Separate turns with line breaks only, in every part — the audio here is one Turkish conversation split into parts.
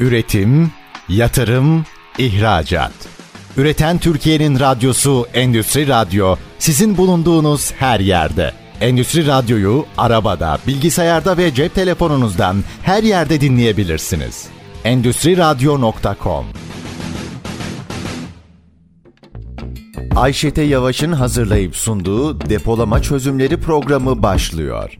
Üretim, yatırım, ihracat. Üreten Türkiye'nin radyosu Endüstri Radyo sizin bulunduğunuz her yerde. Endüstri Radyo'yu arabada, bilgisayarda ve cep telefonunuzdan her yerde dinleyebilirsiniz. Endüstri Radyo.com Ayşete Yavaş'ın hazırlayıp sunduğu depolama çözümleri programı başlıyor.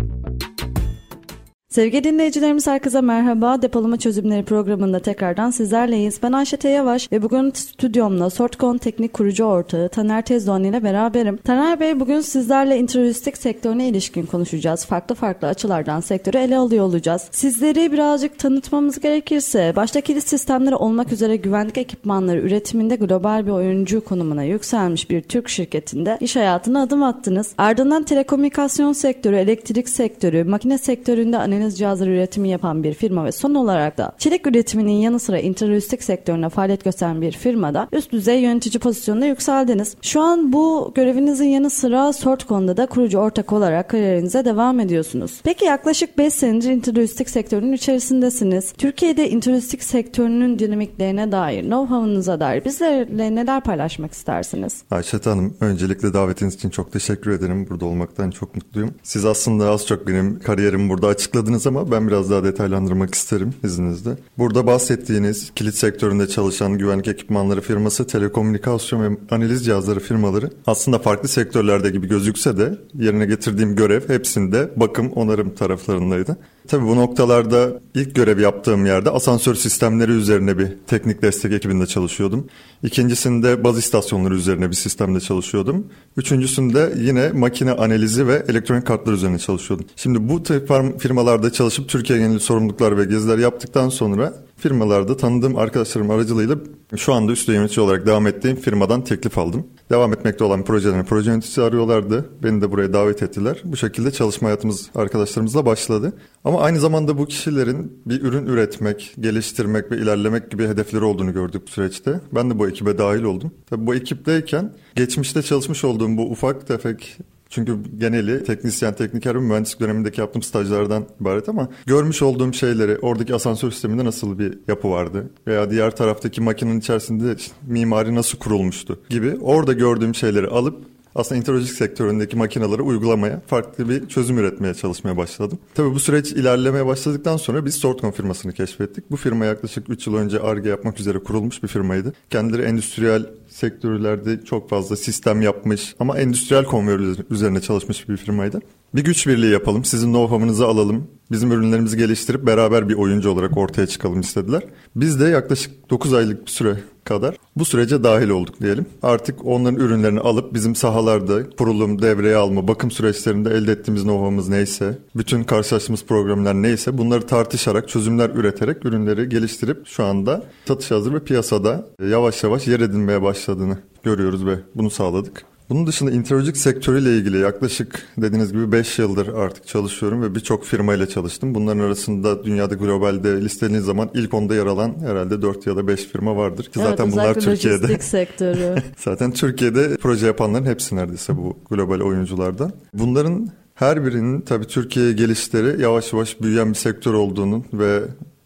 Sevgili dinleyicilerimiz herkese merhaba. Depolama Çözümleri programında tekrardan sizlerleyiz. Ben Ayşe Yavaş ve bugün stüdyomla Sortcon Teknik Kurucu Ortağı Taner Tezdoğan ile beraberim. Taner Bey bugün sizlerle intralojistik sektörüne ilişkin konuşacağız. Farklı farklı açılardan sektörü ele alıyor olacağız. Sizleri birazcık tanıtmamız gerekirse başta kilit sistemleri olmak üzere güvenlik ekipmanları üretiminde global bir oyuncu konumuna yükselmiş bir Türk şirketinde iş hayatına adım attınız. Ardından telekomünikasyon sektörü, elektrik sektörü, makine sektöründe analiz deniz cihazları üretimi yapan bir firma ve son olarak da çelik üretiminin yanı sıra intralojistik sektörüne faaliyet gösteren bir firmada üst düzey yönetici pozisyonuna yükseldiniz. Şu an bu görevinizin yanı sıra Sortcon'da da kurucu ortak olarak kariyerinize devam ediyorsunuz. Peki yaklaşık 5 senedir intralojistik sektörünün içerisindesiniz. Türkiye'de intralojistik sektörünün dinamiklerine dair, know-how'unuza dair bizlerle neler paylaşmak istersiniz?
Ayşet Hanım, öncelikle davetiniz için çok teşekkür ederim. Burada olmaktan çok mutluyum. Siz aslında az çok benim kariyerimi burada açıkladınız bahsettiniz ama ben biraz daha detaylandırmak isterim izninizle. Burada bahsettiğiniz kilit sektöründe çalışan güvenlik ekipmanları firması, telekomünikasyon ve analiz cihazları firmaları aslında farklı sektörlerde gibi gözükse de yerine getirdiğim görev hepsinde bakım, onarım taraflarındaydı. Tabii bu noktalarda ilk görev yaptığım yerde asansör sistemleri üzerine bir teknik destek ekibinde çalışıyordum. İkincisinde baz istasyonları üzerine bir sistemde çalışıyordum. Üçüncüsünde yine makine analizi ve elektronik kartlar üzerine çalışıyordum. Şimdi bu tip firmalarda çalışıp Türkiye geneli sorumluluklar ve geziler yaptıktan sonra firmalarda tanıdığım arkadaşlarım aracılığıyla şu anda üst yönetici olarak devam ettiğim firmadan teklif aldım. Devam etmekte olan projelerin proje yöneticisi arıyorlardı. Beni de buraya davet ettiler. Bu şekilde çalışma hayatımız arkadaşlarımızla başladı. Ama aynı zamanda bu kişilerin bir ürün üretmek, geliştirmek ve ilerlemek gibi hedefleri olduğunu gördük bu süreçte. Ben de bu ekibe dahil oldum. Tabii bu ekipteyken geçmişte çalışmış olduğum bu ufak tefek çünkü geneli teknisyen, tekniker ve mühendislik dönemindeki yaptığım stajlardan ibaret ama görmüş olduğum şeyleri, oradaki asansör sisteminde nasıl bir yapı vardı veya diğer taraftaki makinenin içerisinde mimari nasıl kurulmuştu gibi orada gördüğüm şeyleri alıp aslında interlojik sektöründeki makineleri uygulamaya, farklı bir çözüm üretmeye çalışmaya başladım. Tabii bu süreç ilerlemeye başladıktan sonra biz Sortcon firmasını keşfettik. Bu firma yaklaşık 3 yıl önce ARGE yapmak üzere kurulmuş bir firmaydı. Kendileri endüstriyel sektörlerde çok fazla sistem yapmış ama endüstriyel konveyör üzerine çalışmış bir firmaydı. Bir güç birliği yapalım, sizin know-how'ınızı alalım, bizim ürünlerimizi geliştirip beraber bir oyuncu olarak ortaya çıkalım istediler. Biz de yaklaşık 9 aylık bir süre kadar bu sürece dahil olduk diyelim. Artık onların ürünlerini alıp bizim sahalarda kurulum, devreye alma, bakım süreçlerinde elde ettiğimiz know-how'ımız neyse, bütün karşılaştığımız programlar neyse bunları tartışarak, çözümler üreterek ürünleri geliştirip şu anda satış hazır ve piyasada yavaş yavaş yer edinmeye başladığını görüyoruz ve bunu sağladık. Bunun dışında introlojik sektörüyle ilgili yaklaşık dediğiniz gibi 5 yıldır artık çalışıyorum ve birçok firmayla çalıştım. Bunların arasında dünyada globalde listelediğiniz zaman ilk onda yer alan herhalde 4 ya da 5 firma vardır. Ki
evet,
zaten bunlar Türkiye'de.
sektörü.
zaten Türkiye'de proje yapanların hepsi neredeyse bu global oyunculardan. Bunların her birinin tabii Türkiye'ye gelişleri yavaş yavaş büyüyen bir sektör olduğunun ve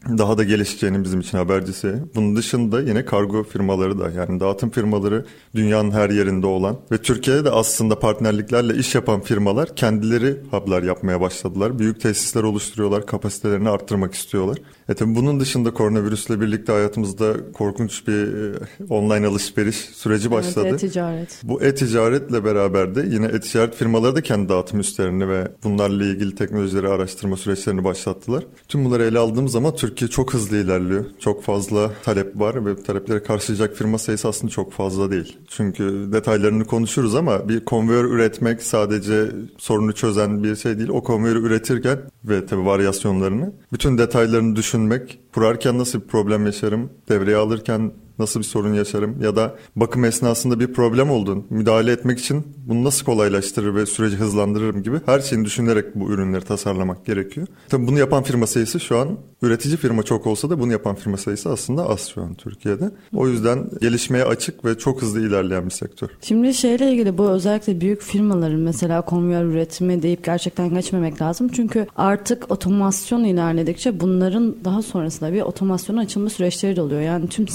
daha da gelişeceğinin bizim için habercisi. Bunun dışında yine kargo firmaları da yani dağıtım firmaları dünyanın her yerinde olan ve Türkiye'de de aslında partnerliklerle iş yapan firmalar kendileri hub'lar yapmaya başladılar. Büyük tesisler oluşturuyorlar, kapasitelerini arttırmak istiyorlar. E tabi bunun dışında koronavirüsle birlikte hayatımızda korkunç bir e, online alışveriş süreci başladı.
Evet, e-ticaret.
Bu e-ticaretle beraber de yine e-ticaret firmaları da kendi dağıtım üstlerini ve bunlarla ilgili teknolojileri araştırma süreçlerini başlattılar. Tüm bunları ele aldığımız zaman Türkiye çok hızlı ilerliyor. Çok fazla talep var ve talepleri karşılayacak firma sayısı aslında çok fazla değil. Çünkü detaylarını konuşuruz ama bir konveyör üretmek sadece sorunu çözen bir şey değil. O konveyörü üretirken ve tabii varyasyonlarını bütün detaylarını düşünmek, kurarken nasıl bir problem yaşarım, devreye alırken nasıl bir sorun yaşarım ya da bakım esnasında bir problem oldu. Müdahale etmek için bunu nasıl kolaylaştırır ve süreci hızlandırırım gibi her şeyini düşünerek bu ürünleri tasarlamak gerekiyor. Tabii bunu yapan firma sayısı şu an üretici firma çok olsa da bunu yapan firma sayısı aslında az şu an Türkiye'de. O yüzden gelişmeye açık ve çok hızlı ilerleyen bir sektör.
Şimdi şeyle ilgili bu özellikle büyük firmaların mesela konveyör üretimi deyip gerçekten geçmemek lazım. Çünkü artık otomasyon ilerledikçe bunların daha sonrasında bir otomasyona açılma süreçleri de oluyor. Yani tüm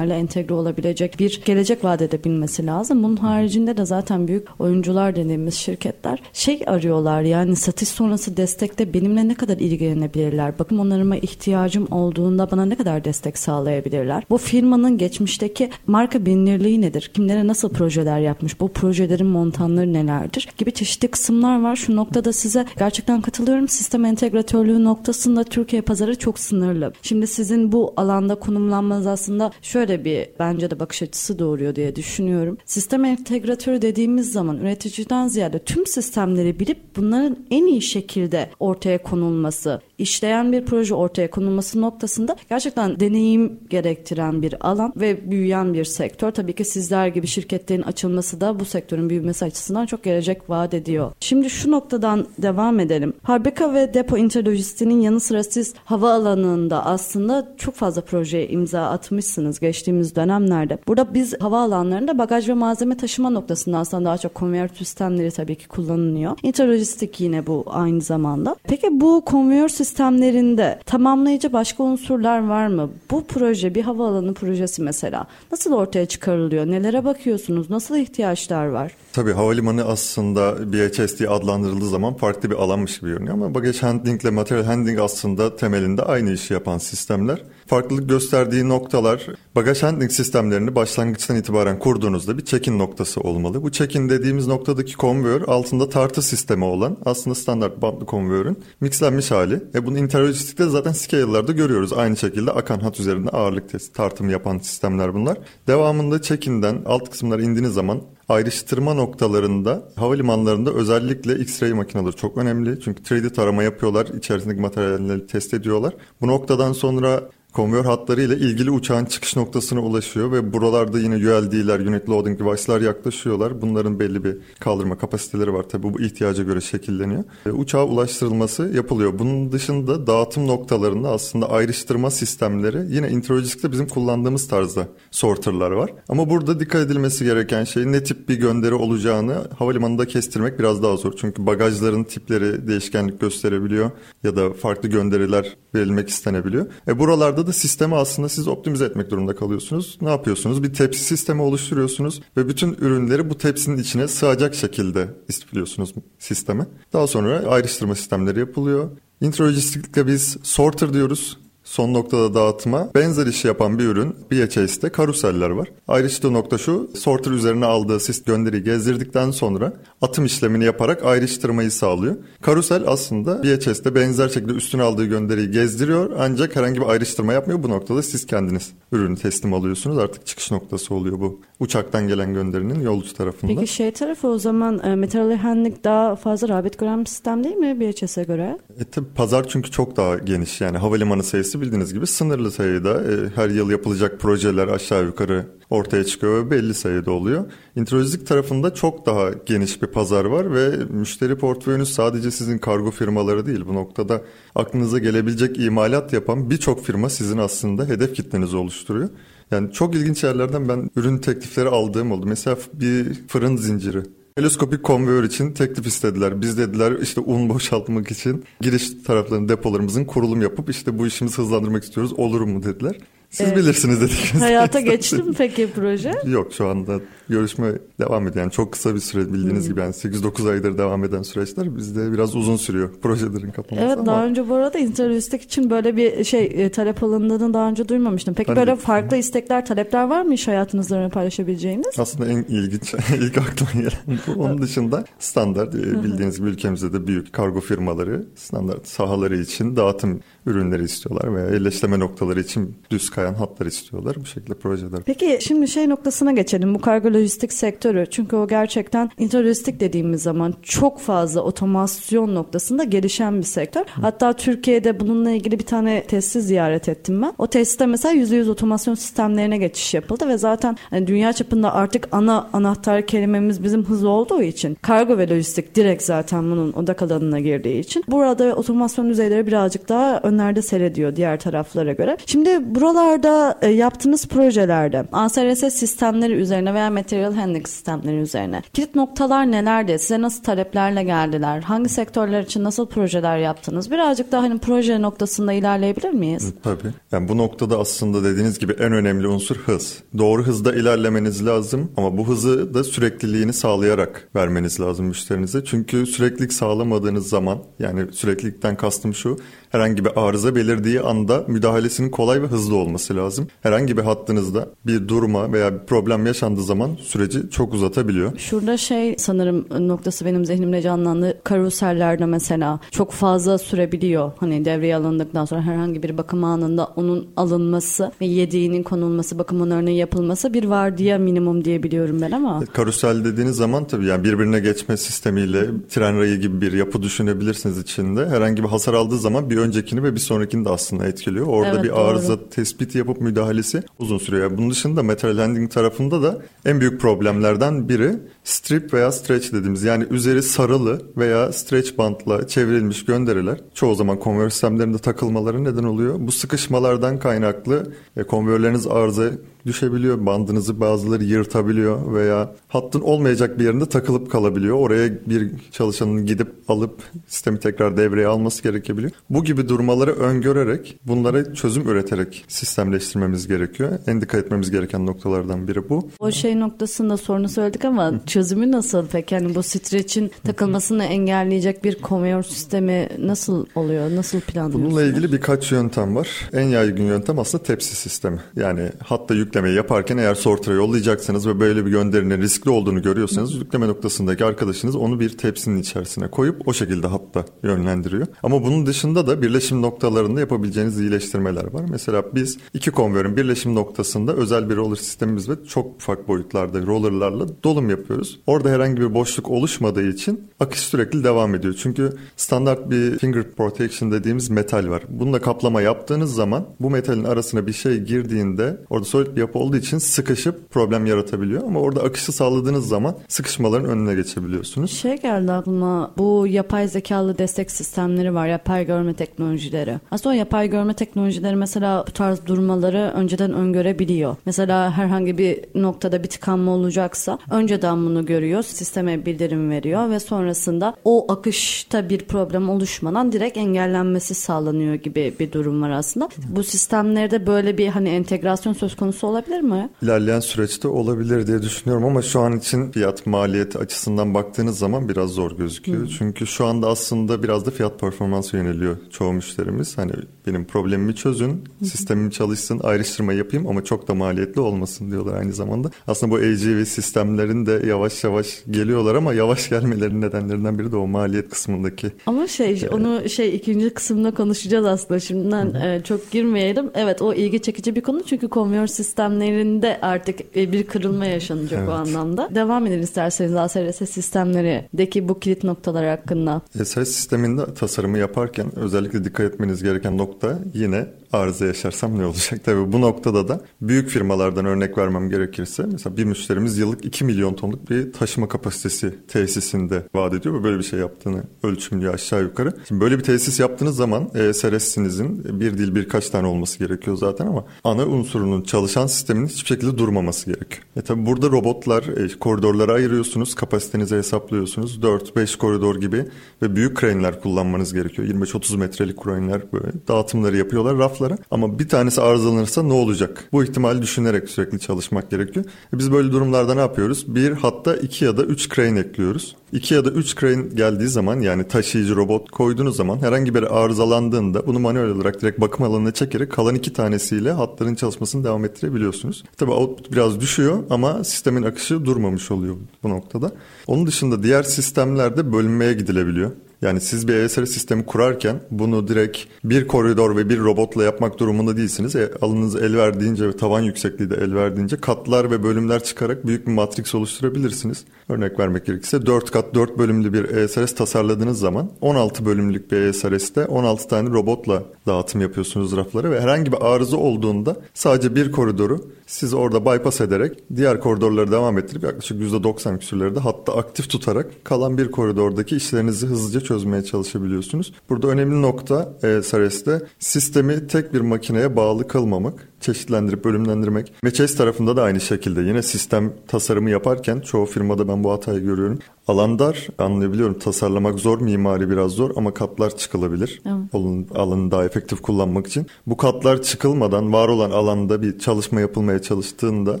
sistemlerle entegre olabilecek bir gelecek vaat edebilmesi lazım. Bunun haricinde de zaten büyük oyuncular dediğimiz şirketler şey arıyorlar yani satış sonrası destekte benimle ne kadar ilgilenebilirler? Bakım onarıma ihtiyacım olduğunda bana ne kadar destek sağlayabilirler? Bu firmanın geçmişteki marka bilinirliği nedir? Kimlere nasıl projeler yapmış? Bu projelerin montanları nelerdir? Gibi çeşitli kısımlar var. Şu noktada size gerçekten katılıyorum. Sistem entegratörlüğü noktasında Türkiye pazarı çok sınırlı. Şimdi sizin bu alanda konumlanmanız aslında şöyle bir bence de bakış açısı doğuruyor diye düşünüyorum. Sistem entegratörü dediğimiz zaman üreticiden ziyade tüm sistemleri bilip bunların en iyi şekilde ortaya konulması, işleyen bir proje ortaya konulması noktasında gerçekten deneyim gerektiren bir alan ve büyüyen bir sektör. Tabii ki sizler gibi şirketlerin açılması da bu sektörün büyümesi açısından çok gelecek vaat ediyor. Şimdi şu noktadan devam edelim. Fabrika ve depo interlojistinin yanı sıra siz hava alanında aslında çok fazla projeye imza atmışsınız geçtiğimiz dönemlerde. Burada biz hava alanlarında bagaj ve malzeme taşıma noktasında aslında daha çok konveyör sistemleri tabii ki kullanılıyor. Interlojistik yine bu aynı zamanda. Peki bu konveyör sistemlerinde tamamlayıcı başka unsurlar var mı? Bu proje bir havaalanı projesi mesela nasıl ortaya çıkarılıyor? Nelere bakıyorsunuz? Nasıl ihtiyaçlar var?
Tabii havalimanı aslında BHS diye adlandırıldığı zaman farklı bir alanmış gibi görünüyor ama bagaj handling ile material handling aslında temelinde aynı işi yapan sistemler. Farklılık gösterdiği noktalar bagaj handling sistemlerini başlangıçtan itibaren kurduğunuzda bir check-in noktası olmalı. Bu check-in dediğimiz noktadaki konveyör altında tartı sistemi olan aslında standart bantlı konveyörün mixlenmiş hali. E bunu interlojistikte zaten scale'larda görüyoruz. Aynı şekilde akan hat üzerinde ağırlık test, tartım yapan sistemler bunlar. Devamında check-in'den alt kısımlara indiğiniz zaman ayrıştırma noktalarında havalimanlarında özellikle X-ray makineleri çok önemli. Çünkü 3D tarama yapıyorlar, içerisindeki materyalleri test ediyorlar. Bu noktadan sonra konveyör hatları ile ilgili uçağın çıkış noktasına ulaşıyor ve buralarda yine ULD'ler, Unit Loading Device'lar yaklaşıyorlar. Bunların belli bir kaldırma kapasiteleri var. Tabii bu ihtiyaca göre şekilleniyor. E, uçağa ulaştırılması yapılıyor. Bunun dışında dağıtım noktalarında aslında ayrıştırma sistemleri yine introlojikte bizim kullandığımız tarzda sorterlar var. Ama burada dikkat edilmesi gereken şey ne tip bir gönderi olacağını havalimanında kestirmek biraz daha zor. Çünkü bagajların tipleri değişkenlik gösterebiliyor ya da farklı gönderiler verilmek istenebiliyor. E buralarda da sistemi aslında siz optimize etmek durumunda kalıyorsunuz. Ne yapıyorsunuz? Bir tepsi sistemi oluşturuyorsunuz ve bütün ürünleri bu tepsinin içine sığacak şekilde istiyorsunuz sisteme. Daha sonra ayrıştırma sistemleri yapılıyor. Intralojistikte biz sorter diyoruz son noktada dağıtıma benzer işi yapan bir ürün BHS'te karuseller var. Ayrıştığı nokta şu sorter üzerine aldığı sist gönderiyi gezdirdikten sonra atım işlemini yaparak ayrıştırmayı sağlıyor. Karusel aslında BHS'te benzer şekilde üstüne aldığı gönderiyi gezdiriyor ancak herhangi bir ayrıştırma yapmıyor. Bu noktada siz kendiniz ürünü teslim alıyorsunuz. Artık çıkış noktası oluyor bu uçaktan gelen gönderinin yolcu tarafında.
Peki şey tarafı o zaman e, Metal Handling daha fazla rağbet gören bir sistem değil mi BHS'e göre?
E tabi pazar çünkü çok daha geniş yani havalimanı sayısı bildiğiniz gibi sınırlı sayıda e, her yıl yapılacak projeler aşağı yukarı ortaya çıkıyor ve belli sayıda oluyor. İntrolojik tarafında çok daha geniş bir pazar var ve müşteri portföyünüz sadece sizin kargo firmaları değil. Bu noktada aklınıza gelebilecek imalat yapan birçok firma sizin aslında hedef kitlenizi oluşturuyor. Yani çok ilginç yerlerden ben ürün teklifleri aldığım oldu. Mesela bir fırın zinciri. Teleskopik konveyör için teklif istediler. Biz dediler işte un boşaltmak için giriş taraflarının depolarımızın kurulum yapıp işte bu işimizi hızlandırmak istiyoruz olur mu dediler. Siz evet. bilirsiniz dedik.
Hayata geçti mi peki proje?
Yok şu anda görüşme devam ediyor. Yani çok kısa bir süre bildiğiniz hmm. gibi yani 8-9 aydır devam eden süreçler bizde biraz uzun sürüyor projelerin kapanması
Evet
ama.
daha önce bu arada interlistik için böyle bir şey e, talep alındığını daha önce duymamıştım. Peki hani, böyle farklı istekler, talepler var mı iş hayatınızda paylaşabileceğiniz?
Aslında en ilginç, ilk aklıma gelen bu. Onun dışında standart e, bildiğiniz gibi ülkemizde de büyük kargo firmaları standart sahaları için dağıtım ürünleri istiyorlar veya yerleştirme noktaları için düz kayan hatlar istiyorlar. Bu şekilde projeler.
Peki şimdi şey noktasına geçelim. Bu kargo lojistik sektörü. Çünkü o gerçekten intralojistik dediğimiz zaman çok fazla otomasyon noktasında gelişen bir sektör. Hatta Türkiye'de bununla ilgili bir tane testi ziyaret ettim ben. O testte mesela %100 otomasyon sistemlerine geçiş yapıldı ve zaten hani dünya çapında artık ana anahtar kelimemiz bizim hız olduğu için kargo ve lojistik direkt zaten bunun odak alanına girdiği için burada otomasyon düzeyleri birazcık daha önlerde seyrediyor diğer taraflara göre. Şimdi buralarda e, yaptığınız projelerde ASRS sistemleri üzerine veya material handling sistemleri üzerine kilit noktalar nelerdi? Size nasıl taleplerle geldiler? Hangi sektörler için nasıl projeler yaptınız? Birazcık daha hani proje noktasında ilerleyebilir miyiz?
Tabii. Yani bu noktada aslında dediğiniz gibi en önemli unsur hız. Doğru hızda ilerlemeniz lazım ama bu hızı da sürekliliğini sağlayarak vermeniz lazım müşterinize. Çünkü süreklilik sağlamadığınız zaman yani süreklilikten kastım şu herhangi bir arıza belirdiği anda müdahalesinin kolay ve hızlı olması lazım. Herhangi bir hattınızda bir durma veya bir problem yaşandığı zaman süreci çok uzatabiliyor.
Şurada şey sanırım noktası benim zihnimde canlandı. Karusellerde mesela çok fazla sürebiliyor. Hani devreye alındıktan sonra herhangi bir bakım anında onun alınması ve yediğinin konulması, bakım onarının yapılması bir vardiya minimum diyebiliyorum ben ama.
Karusel dediğiniz zaman tabii yani birbirine geçme sistemiyle tren rayı gibi bir yapı düşünebilirsiniz içinde. Herhangi bir hasar aldığı zaman bir öncekini ve bir sonrakini de aslında etkiliyor. Orada
Evet,
bir
doğru.
arıza tespiti yapıp müdahalesi uzun sürüyor. Bunun dışında metal handling tarafında da en büyük problemlerden biri strip veya stretch dediğimiz yani üzeri sarılı veya stretch bantla çevrilmiş gönderiler çoğu zaman konveyör sistemlerinde takılmaları neden oluyor. Bu sıkışmalardan kaynaklı e, konveyörleriniz arıza düşebiliyor. Bandınızı bazıları yırtabiliyor veya hattın olmayacak bir yerinde takılıp kalabiliyor. Oraya bir çalışanın gidip alıp sistemi tekrar devreye alması gerekebiliyor. Bu gibi durumları öngörerek bunlara çözüm üreterek sistemleştirmemiz gerekiyor. En dikkat etmemiz gereken noktalardan biri bu.
O şey noktasında sorunu söyledik ama çözümü nasıl peki? Yani bu streçin takılmasını engelleyecek bir konveyör sistemi nasıl oluyor? Nasıl planlıyorsunuz?
Bununla ilgili birkaç yöntem var. En yaygın yöntem aslında tepsi sistemi. Yani hatta yüklemeyi yaparken eğer sorter'a yollayacaksanız ve böyle bir gönderinin riskli olduğunu görüyorsanız yükleme noktasındaki arkadaşınız onu bir tepsinin içerisine koyup o şekilde hatta yönlendiriyor. Ama bunun dışında da birleşim noktalarında yapabileceğiniz iyileştirmeler var. Mesela biz iki konveyörün birleşim noktasında özel bir roller sistemimiz ve çok ufak boyutlarda rollerlarla dolum yapıyoruz. Orada herhangi bir boşluk oluşmadığı için akış sürekli devam ediyor. Çünkü standart bir finger protection dediğimiz metal var. Bununla kaplama yaptığınız zaman bu metalin arasına bir şey girdiğinde orada solid bir yapı olduğu için sıkışıp problem yaratabiliyor. Ama orada akışı sağladığınız zaman sıkışmaların önüne geçebiliyorsunuz.
Şey geldi aklıma bu yapay zekalı destek sistemleri var yapay görme teknolojileri. Aslında o yapay görme teknolojileri mesela bu tarz durmaları önceden öngörebiliyor. Mesela herhangi bir noktada bir tıkanma olacaksa önceden bunu görüyor sisteme bildirim veriyor ve sonrasında o akışta bir problem oluşmadan direkt engellenmesi sağlanıyor gibi bir durum var aslında. Bu sistemlerde böyle bir hani entegrasyon söz konusu olabilir mi?
İlerleyen süreçte olabilir diye düşünüyorum ama şu an için fiyat maliyeti açısından baktığınız zaman biraz zor gözüküyor. Çünkü şu anda aslında biraz da fiyat performansı yöneliyor çoğu müşterimiz. Hani benim problemimi çözün, sistemim çalışsın, ayrıştırma yapayım ama çok da maliyetli olmasın diyorlar aynı zamanda. Aslında bu AGV sistemlerin de yavaş yavaş geliyorlar ama yavaş gelmelerinin nedenlerinden biri de o maliyet kısmındaki.
Ama şey onu şey ikinci kısımda konuşacağız aslında şimdiden e, çok girmeyelim. Evet o ilgi çekici bir konu çünkü konveyör sistemlerinde artık e, bir kırılma yaşanacak o
Evet.
anlamda. Devam edin isterseniz ASRS sistemlerindeki bu kilit noktalar hakkında.
SRS sisteminde tasarımı yaparken özellikle dikkat etmeniz gereken nokta yine arıza yaşarsam ne olacak? Tabii bu noktada da büyük firmalardan örnek vermem gerekirse mesela bir müşterimiz yıllık 2 milyon tonluk bir taşıma kapasitesi tesisinde vaat ediyor ve böyle bir şey yaptığını ölçümlüyor aşağı yukarı. Şimdi böyle bir tesis yaptığınız zaman e, SRS'inizin bir değil birkaç tane olması gerekiyor zaten ama ana unsurunun çalışan sistemin hiçbir şekilde durmaması gerekiyor. E tabii burada robotlar e, koridorlara ayırıyorsunuz, kapasitenizi hesaplıyorsunuz. 4-5 koridor gibi ve büyük crane'ler kullanmanız gerekiyor. 25-30 metrelik crane'ler böyle dağıtımları yapıyorlar raflara. Ama bir tanesi arızalanırsa ne olacak? Bu ihtimali düşünerek sürekli çalışmak gerekiyor. E biz böyle durumlarda ne yapıyoruz? Bir hatta iki ya da üç crane ekliyoruz. 2 ya da 3 crane geldiği zaman yani taşıyıcı robot koyduğunuz zaman herhangi bir arızalandığında bunu manuel olarak direkt bakım alanına çekerek kalan iki tanesiyle hatların çalışmasını devam ettirebiliyorsunuz. Tabii output biraz düşüyor ama sistemin akışı durmamış oluyor bu noktada. Onun dışında diğer sistemlerde bölünmeye gidilebiliyor. Yani siz bir ESRS sistemi kurarken bunu direkt bir koridor ve bir robotla yapmak durumunda değilsiniz. E, alınız el verdiğince ve tavan yüksekliği de el verdiğince katlar ve bölümler çıkarak büyük bir matris oluşturabilirsiniz. Örnek vermek gerekirse 4 kat 4 bölümlü bir ESRS tasarladığınız zaman 16 bölümlük bir ESRS'te 16 tane robotla dağıtım yapıyorsunuz raflara ve herhangi bir arıza olduğunda sadece bir koridoru siz orada bypass ederek diğer koridorları devam ettirip yaklaşık %90 küsürleri de hatta aktif tutarak kalan bir koridordaki işlerinizi hızlıca çözmeye çalışabiliyorsunuz. Burada önemli nokta ESRS'te sistemi tek bir makineye bağlı kılmamak çeşitlendirip bölümlendirmek. Ve Chase tarafında da aynı şekilde yine sistem tasarımı yaparken çoğu firmada ben bu hatayı görüyorum. Alan dar anlayabiliyorum tasarlamak zor mimari biraz zor ama katlar çıkılabilir. Evet. Alanı daha efektif kullanmak için. Bu katlar çıkılmadan var olan alanda bir çalışma yapılmaya çalıştığında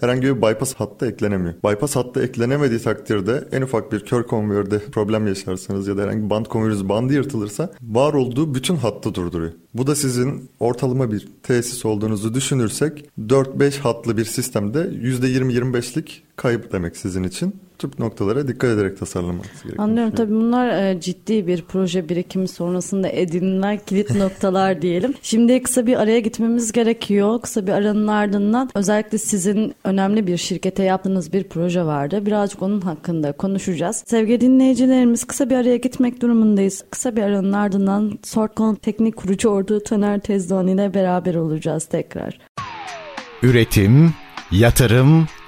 herhangi bir bypass hattı eklenemiyor. Bypass hattı eklenemediği takdirde en ufak bir kör konveyörde problem yaşarsanız ya da herhangi bir band konveyörünüz bandı yırtılırsa var olduğu bütün hattı durduruyor. Bu da sizin ortalama bir tesis olduğunuzu düşünürsek 4-5 hatlı bir sistemde %20-25'lik kayıp demek sizin için tip noktalara dikkat ederek tasarlamanız gerekiyor.
Anlıyorum tabii bunlar e, ciddi bir proje birikimi sonrasında edinilen kilit noktalar diyelim. Şimdi kısa bir araya gitmemiz gerekiyor. Kısa bir aranın ardından özellikle sizin önemli bir şirkete yaptığınız bir proje vardı. Birazcık onun hakkında konuşacağız. Sevgili dinleyicilerimiz kısa bir araya gitmek durumundayız. Kısa bir aranın ardından Sortcon Teknik Kurucu Ordu Taner Tezdoğan ile beraber olacağız tekrar.
Üretim, yatırım,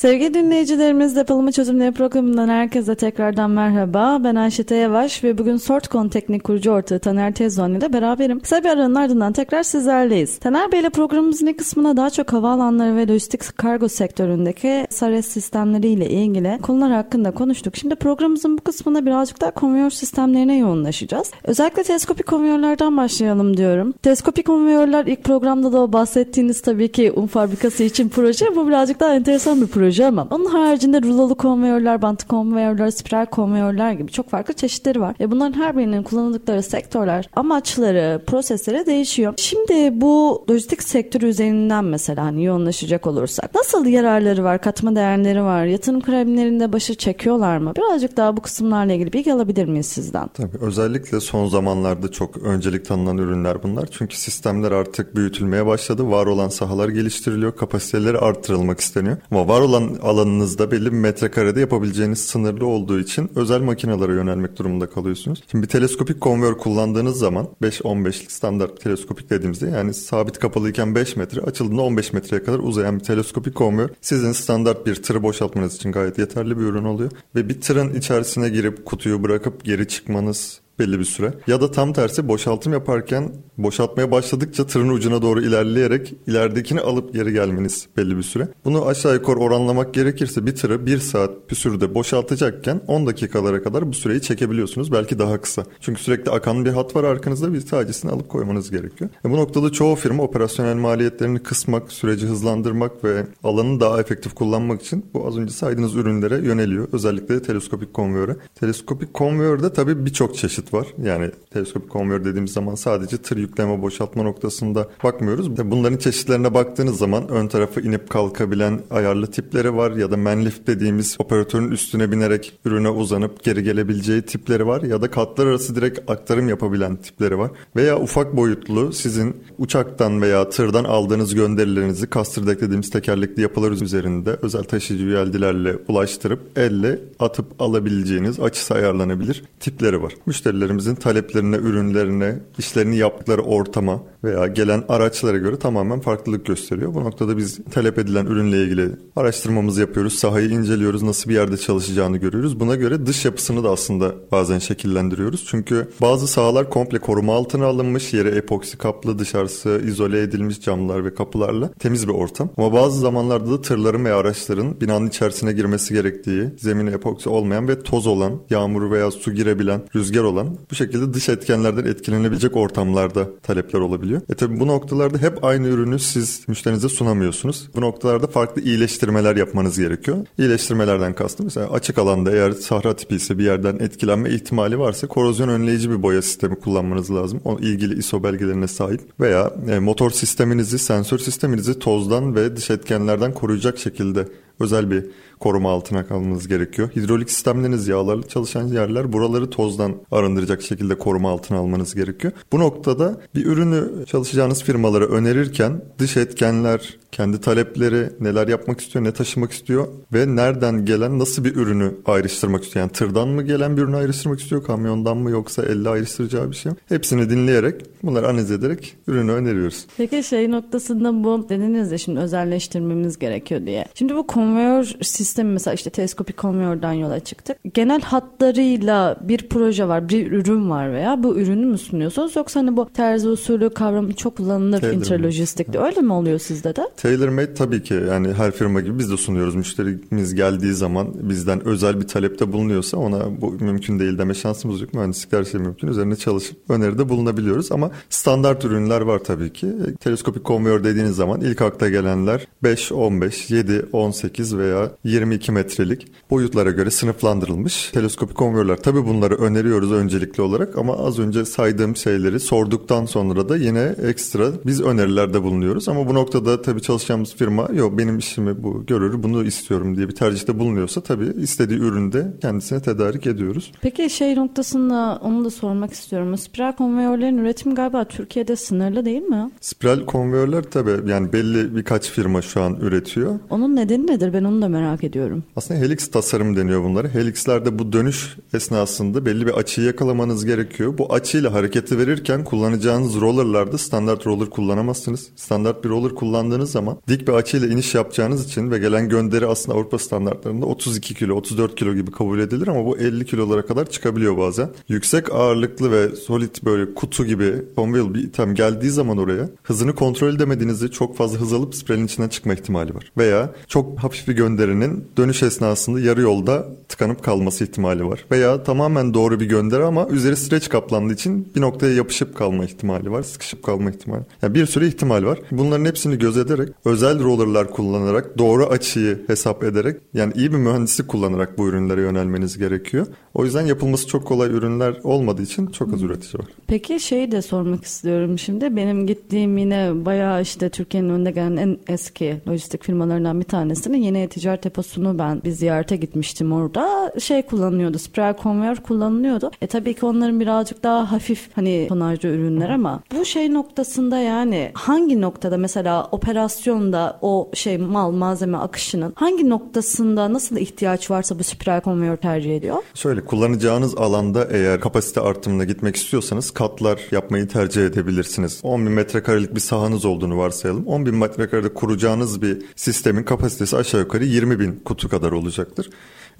Sevgili dinleyicilerimiz Depolama Çözümleri programından herkese tekrardan merhaba. Ben Ayşe Yavaş ve bugün Sortcon Teknik Kurucu Ortağı Taner Tezvan ile beraberim. Kısa bir aranın ardından tekrar sizlerleyiz. Taner Bey ile programımızın ilk kısmına daha çok havaalanları ve lojistik kargo sektöründeki SARES sistemleri ile ilgili konular hakkında konuştuk. Şimdi programımızın bu kısmında birazcık daha konveyör sistemlerine yoğunlaşacağız. Özellikle teleskopik konveyörlerden başlayalım diyorum. Teleskopik konveyörler ilk programda da bahsettiğiniz tabii ki un fabrikası için proje. Bu birazcık daha enteresan bir proje proje ama onun haricinde rulolu konveyörler, bant konveyörler, spiral konveyörler gibi çok farklı çeşitleri var. Ve bunların her birinin kullanıldıkları sektörler, amaçları, prosesleri değişiyor. Şimdi bu lojistik sektörü üzerinden mesela hani yoğunlaşacak olursak nasıl yararları var, katma değerleri var, yatırım kremlerinde başı çekiyorlar mı? Birazcık daha bu kısımlarla ilgili bilgi alabilir miyiz sizden?
Tabii özellikle son zamanlarda çok öncelik tanınan ürünler bunlar. Çünkü sistemler artık büyütülmeye başladı. Var olan sahalar geliştiriliyor, kapasiteleri arttırılmak isteniyor. Ama var olan alan alanınızda belli bir metrekarede yapabileceğiniz sınırlı olduğu için özel makinelere yönelmek durumunda kalıyorsunuz. Şimdi bir teleskopik konveyör kullandığınız zaman 5-15'lik standart teleskopik dediğimizde yani sabit kapalıyken 5 metre açıldığında 15 metreye kadar uzayan bir teleskopik konveyör sizin standart bir tırı boşaltmanız için gayet yeterli bir ürün oluyor. Ve bir tırın içerisine girip kutuyu bırakıp geri çıkmanız belli bir süre. Ya da tam tersi boşaltım yaparken boşaltmaya başladıkça tırın ucuna doğru ilerleyerek ileridekini alıp geri gelmeniz belli bir süre. Bunu aşağı yukarı oranlamak gerekirse bir tırı 1 saat bir sürede boşaltacakken 10 dakikalara kadar bu süreyi çekebiliyorsunuz. Belki daha kısa. Çünkü sürekli akan bir hat var arkanızda bir tanesini alıp koymanız gerekiyor. E bu noktada çoğu firma operasyonel maliyetlerini kısmak, süreci hızlandırmak ve alanı daha efektif kullanmak için bu az önce saydığınız ürünlere yöneliyor. Özellikle teleskopik konveyöre. Teleskopik konveyörde tabii birçok çeşit var. Yani teleskopik konveyör dediğimiz zaman sadece tır yükleme boşaltma noktasında bakmıyoruz. Bunların çeşitlerine baktığınız zaman ön tarafı inip kalkabilen ayarlı tipleri var ya da manlift dediğimiz operatörün üstüne binerek ürüne uzanıp geri gelebileceği tipleri var ya da katlar arası direkt aktarım yapabilen tipleri var. Veya ufak boyutlu sizin uçaktan veya tırdan aldığınız gönderilerinizi kastırdek dediğimiz tekerlekli yapılar üzerinde özel taşıyıcı üyeldilerle ulaştırıp elle atıp alabileceğiniz açısı ayarlanabilir tipleri var. Müşteriler müşterilerimizin taleplerine, ürünlerine, işlerini yaptıkları ortama veya gelen araçlara göre tamamen farklılık gösteriyor. Bu noktada biz talep edilen ürünle ilgili araştırmamızı yapıyoruz, sahayı inceliyoruz, nasıl bir yerde çalışacağını görüyoruz. Buna göre dış yapısını da aslında bazen şekillendiriyoruz. Çünkü bazı sahalar komple koruma altına alınmış, yere epoksi kaplı, dışarısı izole edilmiş camlar ve kapılarla temiz bir ortam. Ama bazı zamanlarda da tırların veya araçların binanın içerisine girmesi gerektiği, zemine epoksi olmayan ve toz olan, yağmur veya su girebilen, rüzgar olan bu şekilde dış etkenlerden etkilenebilecek ortamlarda talepler olabiliyor. E tabi bu noktalarda hep aynı ürünü siz müşterinize sunamıyorsunuz. Bu noktalarda farklı iyileştirmeler yapmanız gerekiyor. İyileştirmelerden kastım mesela açık alanda eğer sahra tipi ise bir yerden etkilenme ihtimali varsa korozyon önleyici bir boya sistemi kullanmanız lazım. O ilgili ISO belgelerine sahip veya e, motor sisteminizi, sensör sisteminizi tozdan ve dış etkenlerden koruyacak şekilde özel bir koruma altına kalmanız gerekiyor. Hidrolik sistemleriniz yağlarla çalışan yerler buraları tozdan arındıracak şekilde koruma altına almanız gerekiyor. Bu noktada bir ürünü çalışacağınız firmalara önerirken dış etkenler, kendi talepleri, neler yapmak istiyor, ne taşımak istiyor ve nereden gelen nasıl bir ürünü ayrıştırmak istiyor. Yani tırdan mı gelen bir ürünü ayrıştırmak istiyor, kamyondan mı yoksa elle ayrıştıracağı bir şey mi? Hepsini dinleyerek, bunları analiz ederek ürünü öneriyoruz.
Peki şey noktasında bu dediniz ya şimdi özelleştirmemiz gerekiyor diye. Şimdi bu konveyör sistemi mesela işte teleskopik konveyörden yola çıktık. Genel hatlarıyla bir proje var, bir ürün var veya bu ürünü mü sunuyorsunuz yoksa hani bu terzi usulü kavramı çok kullanılır interlojistikte öyle mi oluyor sizde de?
Tailor made tabii ki yani her firma gibi biz de sunuyoruz. Müşterimiz geldiği zaman bizden özel bir talepte bulunuyorsa ona bu mümkün değil deme şansımız yok. Mühendislik her şey mümkün. Üzerine çalışıp öneride bulunabiliyoruz ama standart ürünler var tabii ki. Teleskopik konveyör dediğiniz zaman ilk akla gelenler 5, 15, 7, 18 veya 22 metrelik boyutlara göre sınıflandırılmış teleskopik konveyörler. Tabii bunları öneriyoruz öncelikli olarak ama az önce saydığım şeyleri sorduktan sonra da yine ekstra biz önerilerde bulunuyoruz. Ama bu noktada tabii çalışacağımız firma yok benim işimi bu görür bunu istiyorum diye bir tercihte bulunuyorsa tabii istediği ürünü de kendisine tedarik ediyoruz.
Peki şey noktasında onu da sormak istiyorum. Spiral konveyörlerin üretimi galiba Türkiye'de sınırlı değil mi?
Spiral konveyörler tabii yani belli birkaç firma şu an üretiyor.
Onun nedeni nedir? Ben onu da merak ediyorum.
Aslında helix tasarım deniyor bunları. Helixlerde bu dönüş esnasında belli bir açıyı yakalamanız gerekiyor. Bu açıyla hareketi verirken kullanacağınız rollerlarda standart roller kullanamazsınız. Standart bir roller kullandığınız zaman dik bir açıyla iniş yapacağınız için ve gelen gönderi aslında Avrupa standartlarında 32 kilo, 34 kilo gibi kabul edilir ama bu 50 kilolara kadar çıkabiliyor bazen. Yüksek ağırlıklı ve solid böyle kutu gibi conveyor bir item geldiği zaman oraya hızını kontrol edemediğinizde çok fazla hız alıp spiralin içinden çıkma ihtimali var. Veya çok hafif bir gönderinin dönüş esnasında yarı yolda tıkanıp kalması ihtimali var. Veya tamamen doğru bir gönderi ama üzeri streç kaplandığı için bir noktaya yapışıp kalma ihtimali var. Sıkışıp kalma ihtimali. Yani bir sürü ihtimal var. Bunların hepsini göz ederek özel rollerlar kullanarak doğru açıyı hesap ederek yani iyi bir mühendislik kullanarak bu ürünlere yönelmeniz gerekiyor. O yüzden yapılması çok kolay ürünler olmadığı için çok az üretici var.
Peki şeyi de sormak istiyorum şimdi. Benim gittiğim yine bayağı işte Türkiye'nin önünde gelen en eski lojistik firmalarından bir tanesinin yeni ticaret deposunu ben bir ziyarete gitmiştim orada. Şey kullanılıyordu. Spiral konveyör kullanılıyordu. E tabii ki onların birazcık daha hafif hani tonajlı ürünler ama bu şey noktasında yani hangi noktada mesela operasyonda o şey mal malzeme akışının hangi noktasında nasıl ihtiyaç varsa bu spiral konveyör tercih ediyor?
Şöyle kullanacağınız alanda eğer kapasite artımına gitmek istiyorsanız katlar yapmayı tercih edebilirsiniz. 10 bin metrekarelik bir sahanız olduğunu varsayalım. 10 bin metrekarede kuracağınız bir sistemin kapasitesi aşağı yukarı 20 bin kutu kadar olacaktır.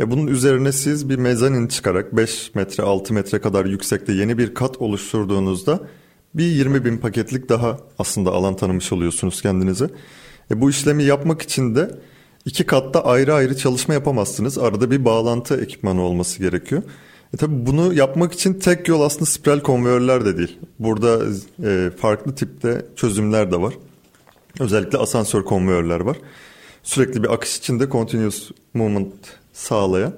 E bunun üzerine siz bir mezanin çıkarak 5 metre 6 metre kadar yüksekte yeni bir kat oluşturduğunuzda bir 20 bin paketlik daha aslında alan tanımış oluyorsunuz kendinize. E bu işlemi yapmak için de iki katta ayrı ayrı çalışma yapamazsınız. Arada bir bağlantı ekipmanı olması gerekiyor. E tabi bunu yapmak için tek yol aslında spiral konveyörler de değil. Burada e, farklı tipte çözümler de var. Özellikle asansör konveyörler var. Sürekli bir akış içinde continuous movement sağlayan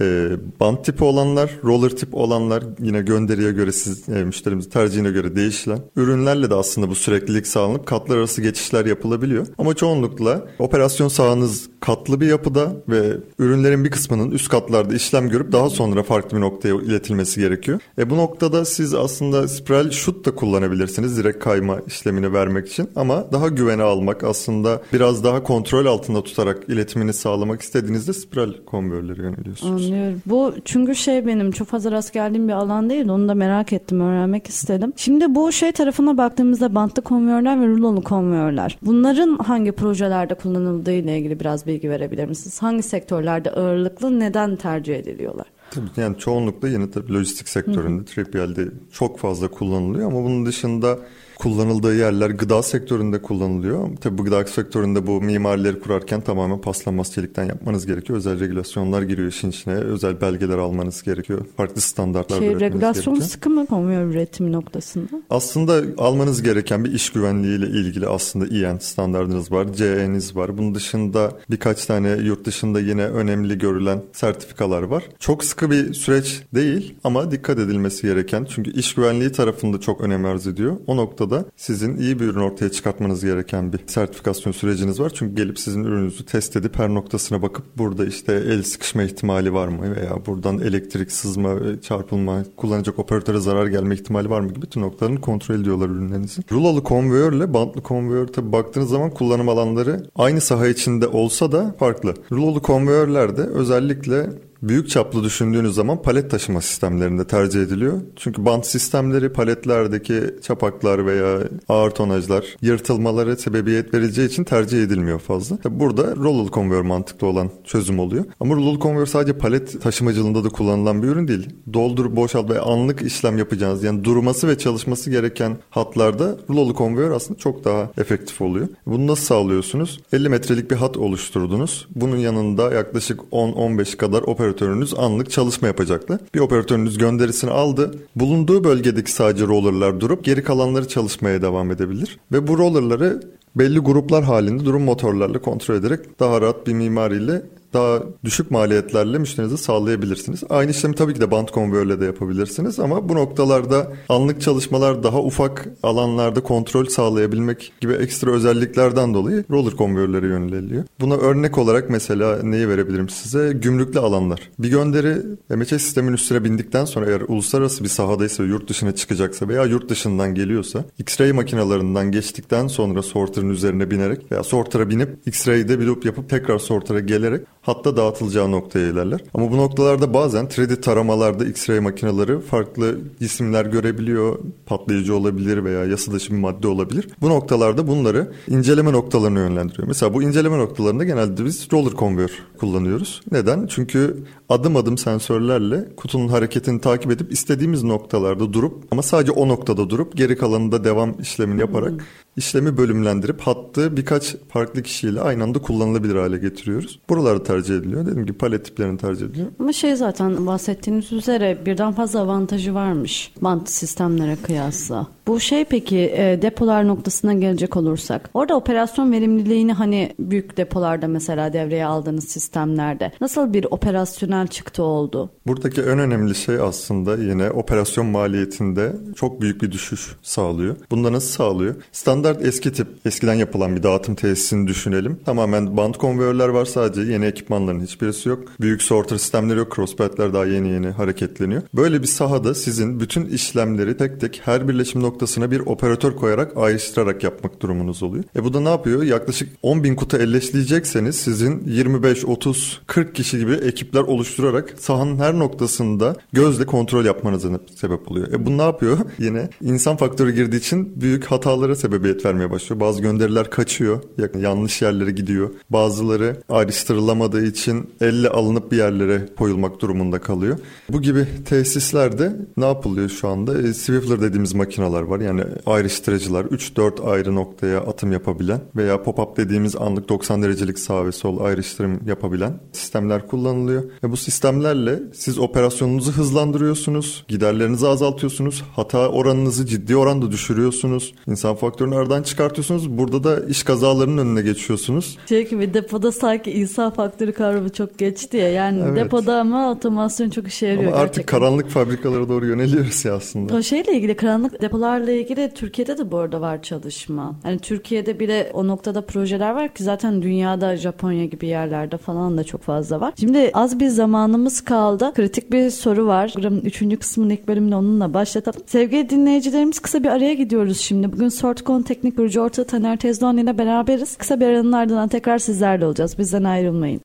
e, band tipi olanlar, roller tip olanlar yine gönderiye göre siz e, müşterimizin tercihine göre değişilen ürünlerle de aslında bu süreklilik sağlanıp katlar arası geçişler yapılabiliyor. Ama çoğunlukla operasyon sahanız katlı bir yapıda ve ürünlerin bir kısmının üst katlarda işlem görüp daha sonra farklı bir noktaya iletilmesi gerekiyor. E bu noktada siz aslında spiral shoot da kullanabilirsiniz direkt kayma işlemini vermek için ama daha güvene almak aslında biraz daha kontrol altında tutarak iletimini sağlamak istediğinizde spiral konveyörleri yöneliyorsunuz.
Anlıyorum. Bu çünkü şey benim çok fazla rast geldiğim bir alan değil. Onu da merak ettim, öğrenmek istedim. Şimdi bu şey tarafına baktığımızda bantlı konveyörler ve rulolu konveyörler. Bunların hangi projelerde kullanıldığı ile ilgili biraz bilgi verebilir misiniz? Hangi sektörlerde ağırlıklı neden tercih ediliyorlar?
Tabii yani çoğunlukla yine tabii lojistik sektöründe 3PL'de çok fazla kullanılıyor ama bunun dışında kullanıldığı yerler gıda sektöründe kullanılıyor. Tabii bu gıda sektöründe bu mimarileri kurarken tamamen paslanmaz çelikten yapmanız gerekiyor. Özel regülasyonlar giriyor işin içine. Özel belgeler almanız gerekiyor. Farklı standartlar
şey,
üretmeniz
regülasyon
gerekiyor.
sıkı mı konveyör üretimi noktasında?
Aslında almanız gereken bir iş güvenliği ile ilgili aslında EN standartınız var, CE'niz var. Bunun dışında birkaç tane yurt dışında yine önemli görülen sertifikalar var. Çok sıkı bir süreç değil ama dikkat edilmesi gereken çünkü iş güvenliği tarafında çok önem arz ediyor. O noktada sizin iyi bir ürün ortaya çıkartmanız gereken bir sertifikasyon süreciniz var. Çünkü gelip sizin ürününüzü test edip her noktasına bakıp burada işte el sıkışma ihtimali var mı veya buradan elektrik sızma, çarpılma, kullanacak operatöre zarar gelme ihtimali var mı gibi bütün noktalarını kontrol ediyorlar ürünlerinizin. Rulalı konveyörle bantlı konveyör tabi baktığınız zaman kullanım alanları aynı saha içinde olsa da farklı. Rulalı konveyörlerde özellikle büyük çaplı düşündüğünüz zaman palet taşıma sistemlerinde tercih ediliyor. Çünkü bant sistemleri paletlerdeki çapaklar veya ağır tonajlar yırtılmaları sebebiyet vereceği için tercih edilmiyor fazla. Burada rollal konveyör mantıklı olan çözüm oluyor. Ama rollal konveyör sadece palet taşımacılığında da kullanılan bir ürün değil. Doldur, boşalt ve anlık işlem yapacağınız yani durması ve çalışması gereken hatlarda rollal konveyör aslında çok daha efektif oluyor. Bunu nasıl sağlıyorsunuz? 50 metrelik bir hat oluşturdunuz. Bunun yanında yaklaşık 10-15 kadar operatörünüz anlık çalışma yapacaktı. Bir operatörünüz gönderisini aldı. Bulunduğu bölgedeki sadece rollerlar durup geri kalanları çalışmaya devam edebilir. Ve bu rollerları belli gruplar halinde durum motorlarla kontrol ederek daha rahat bir mimariyle daha düşük maliyetlerle müşterinize sağlayabilirsiniz. Aynı işlemi tabii ki de band konveyörle de yapabilirsiniz ama bu noktalarda anlık çalışmalar daha ufak alanlarda kontrol sağlayabilmek gibi ekstra özelliklerden dolayı roller konveyörlere yöneliliyor. Buna örnek olarak mesela neyi verebilirim size? Gümrüklü alanlar. Bir gönderi MHS sistemin üstüne bindikten sonra eğer uluslararası bir sahadaysa yurt dışına çıkacaksa veya yurt dışından geliyorsa X-ray makinalarından geçtikten sonra sorter'ın üzerine binerek veya sorter'a binip X-ray'de bir loop yapıp tekrar sorter'a gelerek hatta dağıtılacağı noktaya ilerler. Ama bu noktalarda bazen 3D taramalarda X-ray makineleri farklı cisimler görebiliyor. Patlayıcı olabilir veya yasa dışı bir madde olabilir. Bu noktalarda bunları inceleme noktalarına yönlendiriyor. Mesela bu inceleme noktalarında genelde biz roller conveyor kullanıyoruz. Neden? Çünkü adım adım sensörlerle kutunun hareketini takip edip istediğimiz noktalarda durup ama sadece o noktada durup geri kalanında devam işlemini yaparak işlemi bölümlendirip hattı birkaç farklı kişiyle aynı anda kullanılabilir hale getiriyoruz. Buraları tercih ediliyor. Dediğim gibi palet tiplerini tercih ediliyor.
Ama şey zaten bahsettiğiniz üzere birden fazla avantajı varmış bant sistemlere kıyasla. Bu şey peki e, depolar noktasına gelecek olursak orada operasyon verimliliğini hani büyük depolarda mesela devreye aldığınız sistemlerde nasıl bir operasyonel çıktı oldu?
Buradaki en önemli şey aslında yine operasyon maliyetinde çok büyük bir düşüş sağlıyor. Bunda nasıl sağlıyor? Standart eski tip eskiden yapılan bir dağıtım tesisini düşünelim. Tamamen band konveyörler var sadece yeni ekipmanların hiçbirisi yok. Büyük sorter sistemleri yok. Crosspad'ler daha yeni yeni hareketleniyor. Böyle bir sahada sizin bütün işlemleri tek tek her birleşim noktasına bir operatör koyarak ayrıştırarak yapmak durumunuz oluyor. E bu da ne yapıyor? Yaklaşık 10 bin kutu elleşleyecekseniz sizin 25, 30, 40 kişi gibi ekipler oluşturarak sahanın her noktasında gözle kontrol yapmanıza sebep oluyor. E bu ne yapıyor? Yine insan faktörü girdiği için büyük hatalara sebebiyet vermeye başlıyor. Bazı gönderiler kaçıyor. Yanlış yerlere gidiyor. Bazıları ayrıştırılamadığı için elle alınıp bir yerlere koyulmak durumunda kalıyor. Bu gibi tesislerde ne yapılıyor şu anda? E, Swiftler dediğimiz makineler var. Yani ayrıştırıcılar 3-4 ayrı noktaya atım yapabilen veya pop-up dediğimiz anlık 90 derecelik sağ ve sol ayrıştırım yapabilen sistemler kullanılıyor. Ve bu sistemlerle siz operasyonunuzu hızlandırıyorsunuz, giderlerinizi azaltıyorsunuz, hata oranınızı ciddi oranda düşürüyorsunuz, insan faktörünü aradan çıkartıyorsunuz. Burada da iş kazalarının önüne geçiyorsunuz.
Şey gibi depoda sanki insan faktörü kavramı çok geçti ya. Yani evet. depoda ama otomasyon çok işe yarıyor
ama artık
gerçekten.
karanlık fabrikalara doğru yöneliyoruz ya aslında.
O şeyle ilgili karanlık depolarla ilgili Türkiye'de de bu arada var çalışma. Yani Türkiye'de bile o noktada projeler var ki zaten dünyada Japonya gibi yerlerde falan da çok fazla var. Şimdi az bir zamanımız kaldı. Kritik bir soru var. Programın üçüncü kısmının ilk bölümünü onunla başlatalım. Sevgili dinleyicilerimiz kısa bir araya gidiyoruz şimdi. Bugün Sortcon Teknik Kurucu Ortağı Taner Tezdoğan ile beraberiz. Kısa bir aranın ardından tekrar sizlerle olacağız. Bizden ayrılmayın.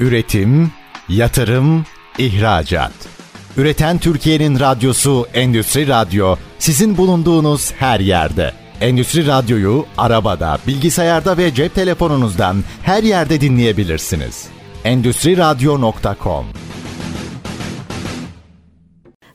Üretim, yatırım, ihracat. Üreten Türkiye'nin radyosu Endüstri Radyo sizin bulunduğunuz her yerde. Endüstri Radyo'yu arabada, bilgisayarda ve cep telefonunuzdan her yerde dinleyebilirsiniz. Endüstriradyo.com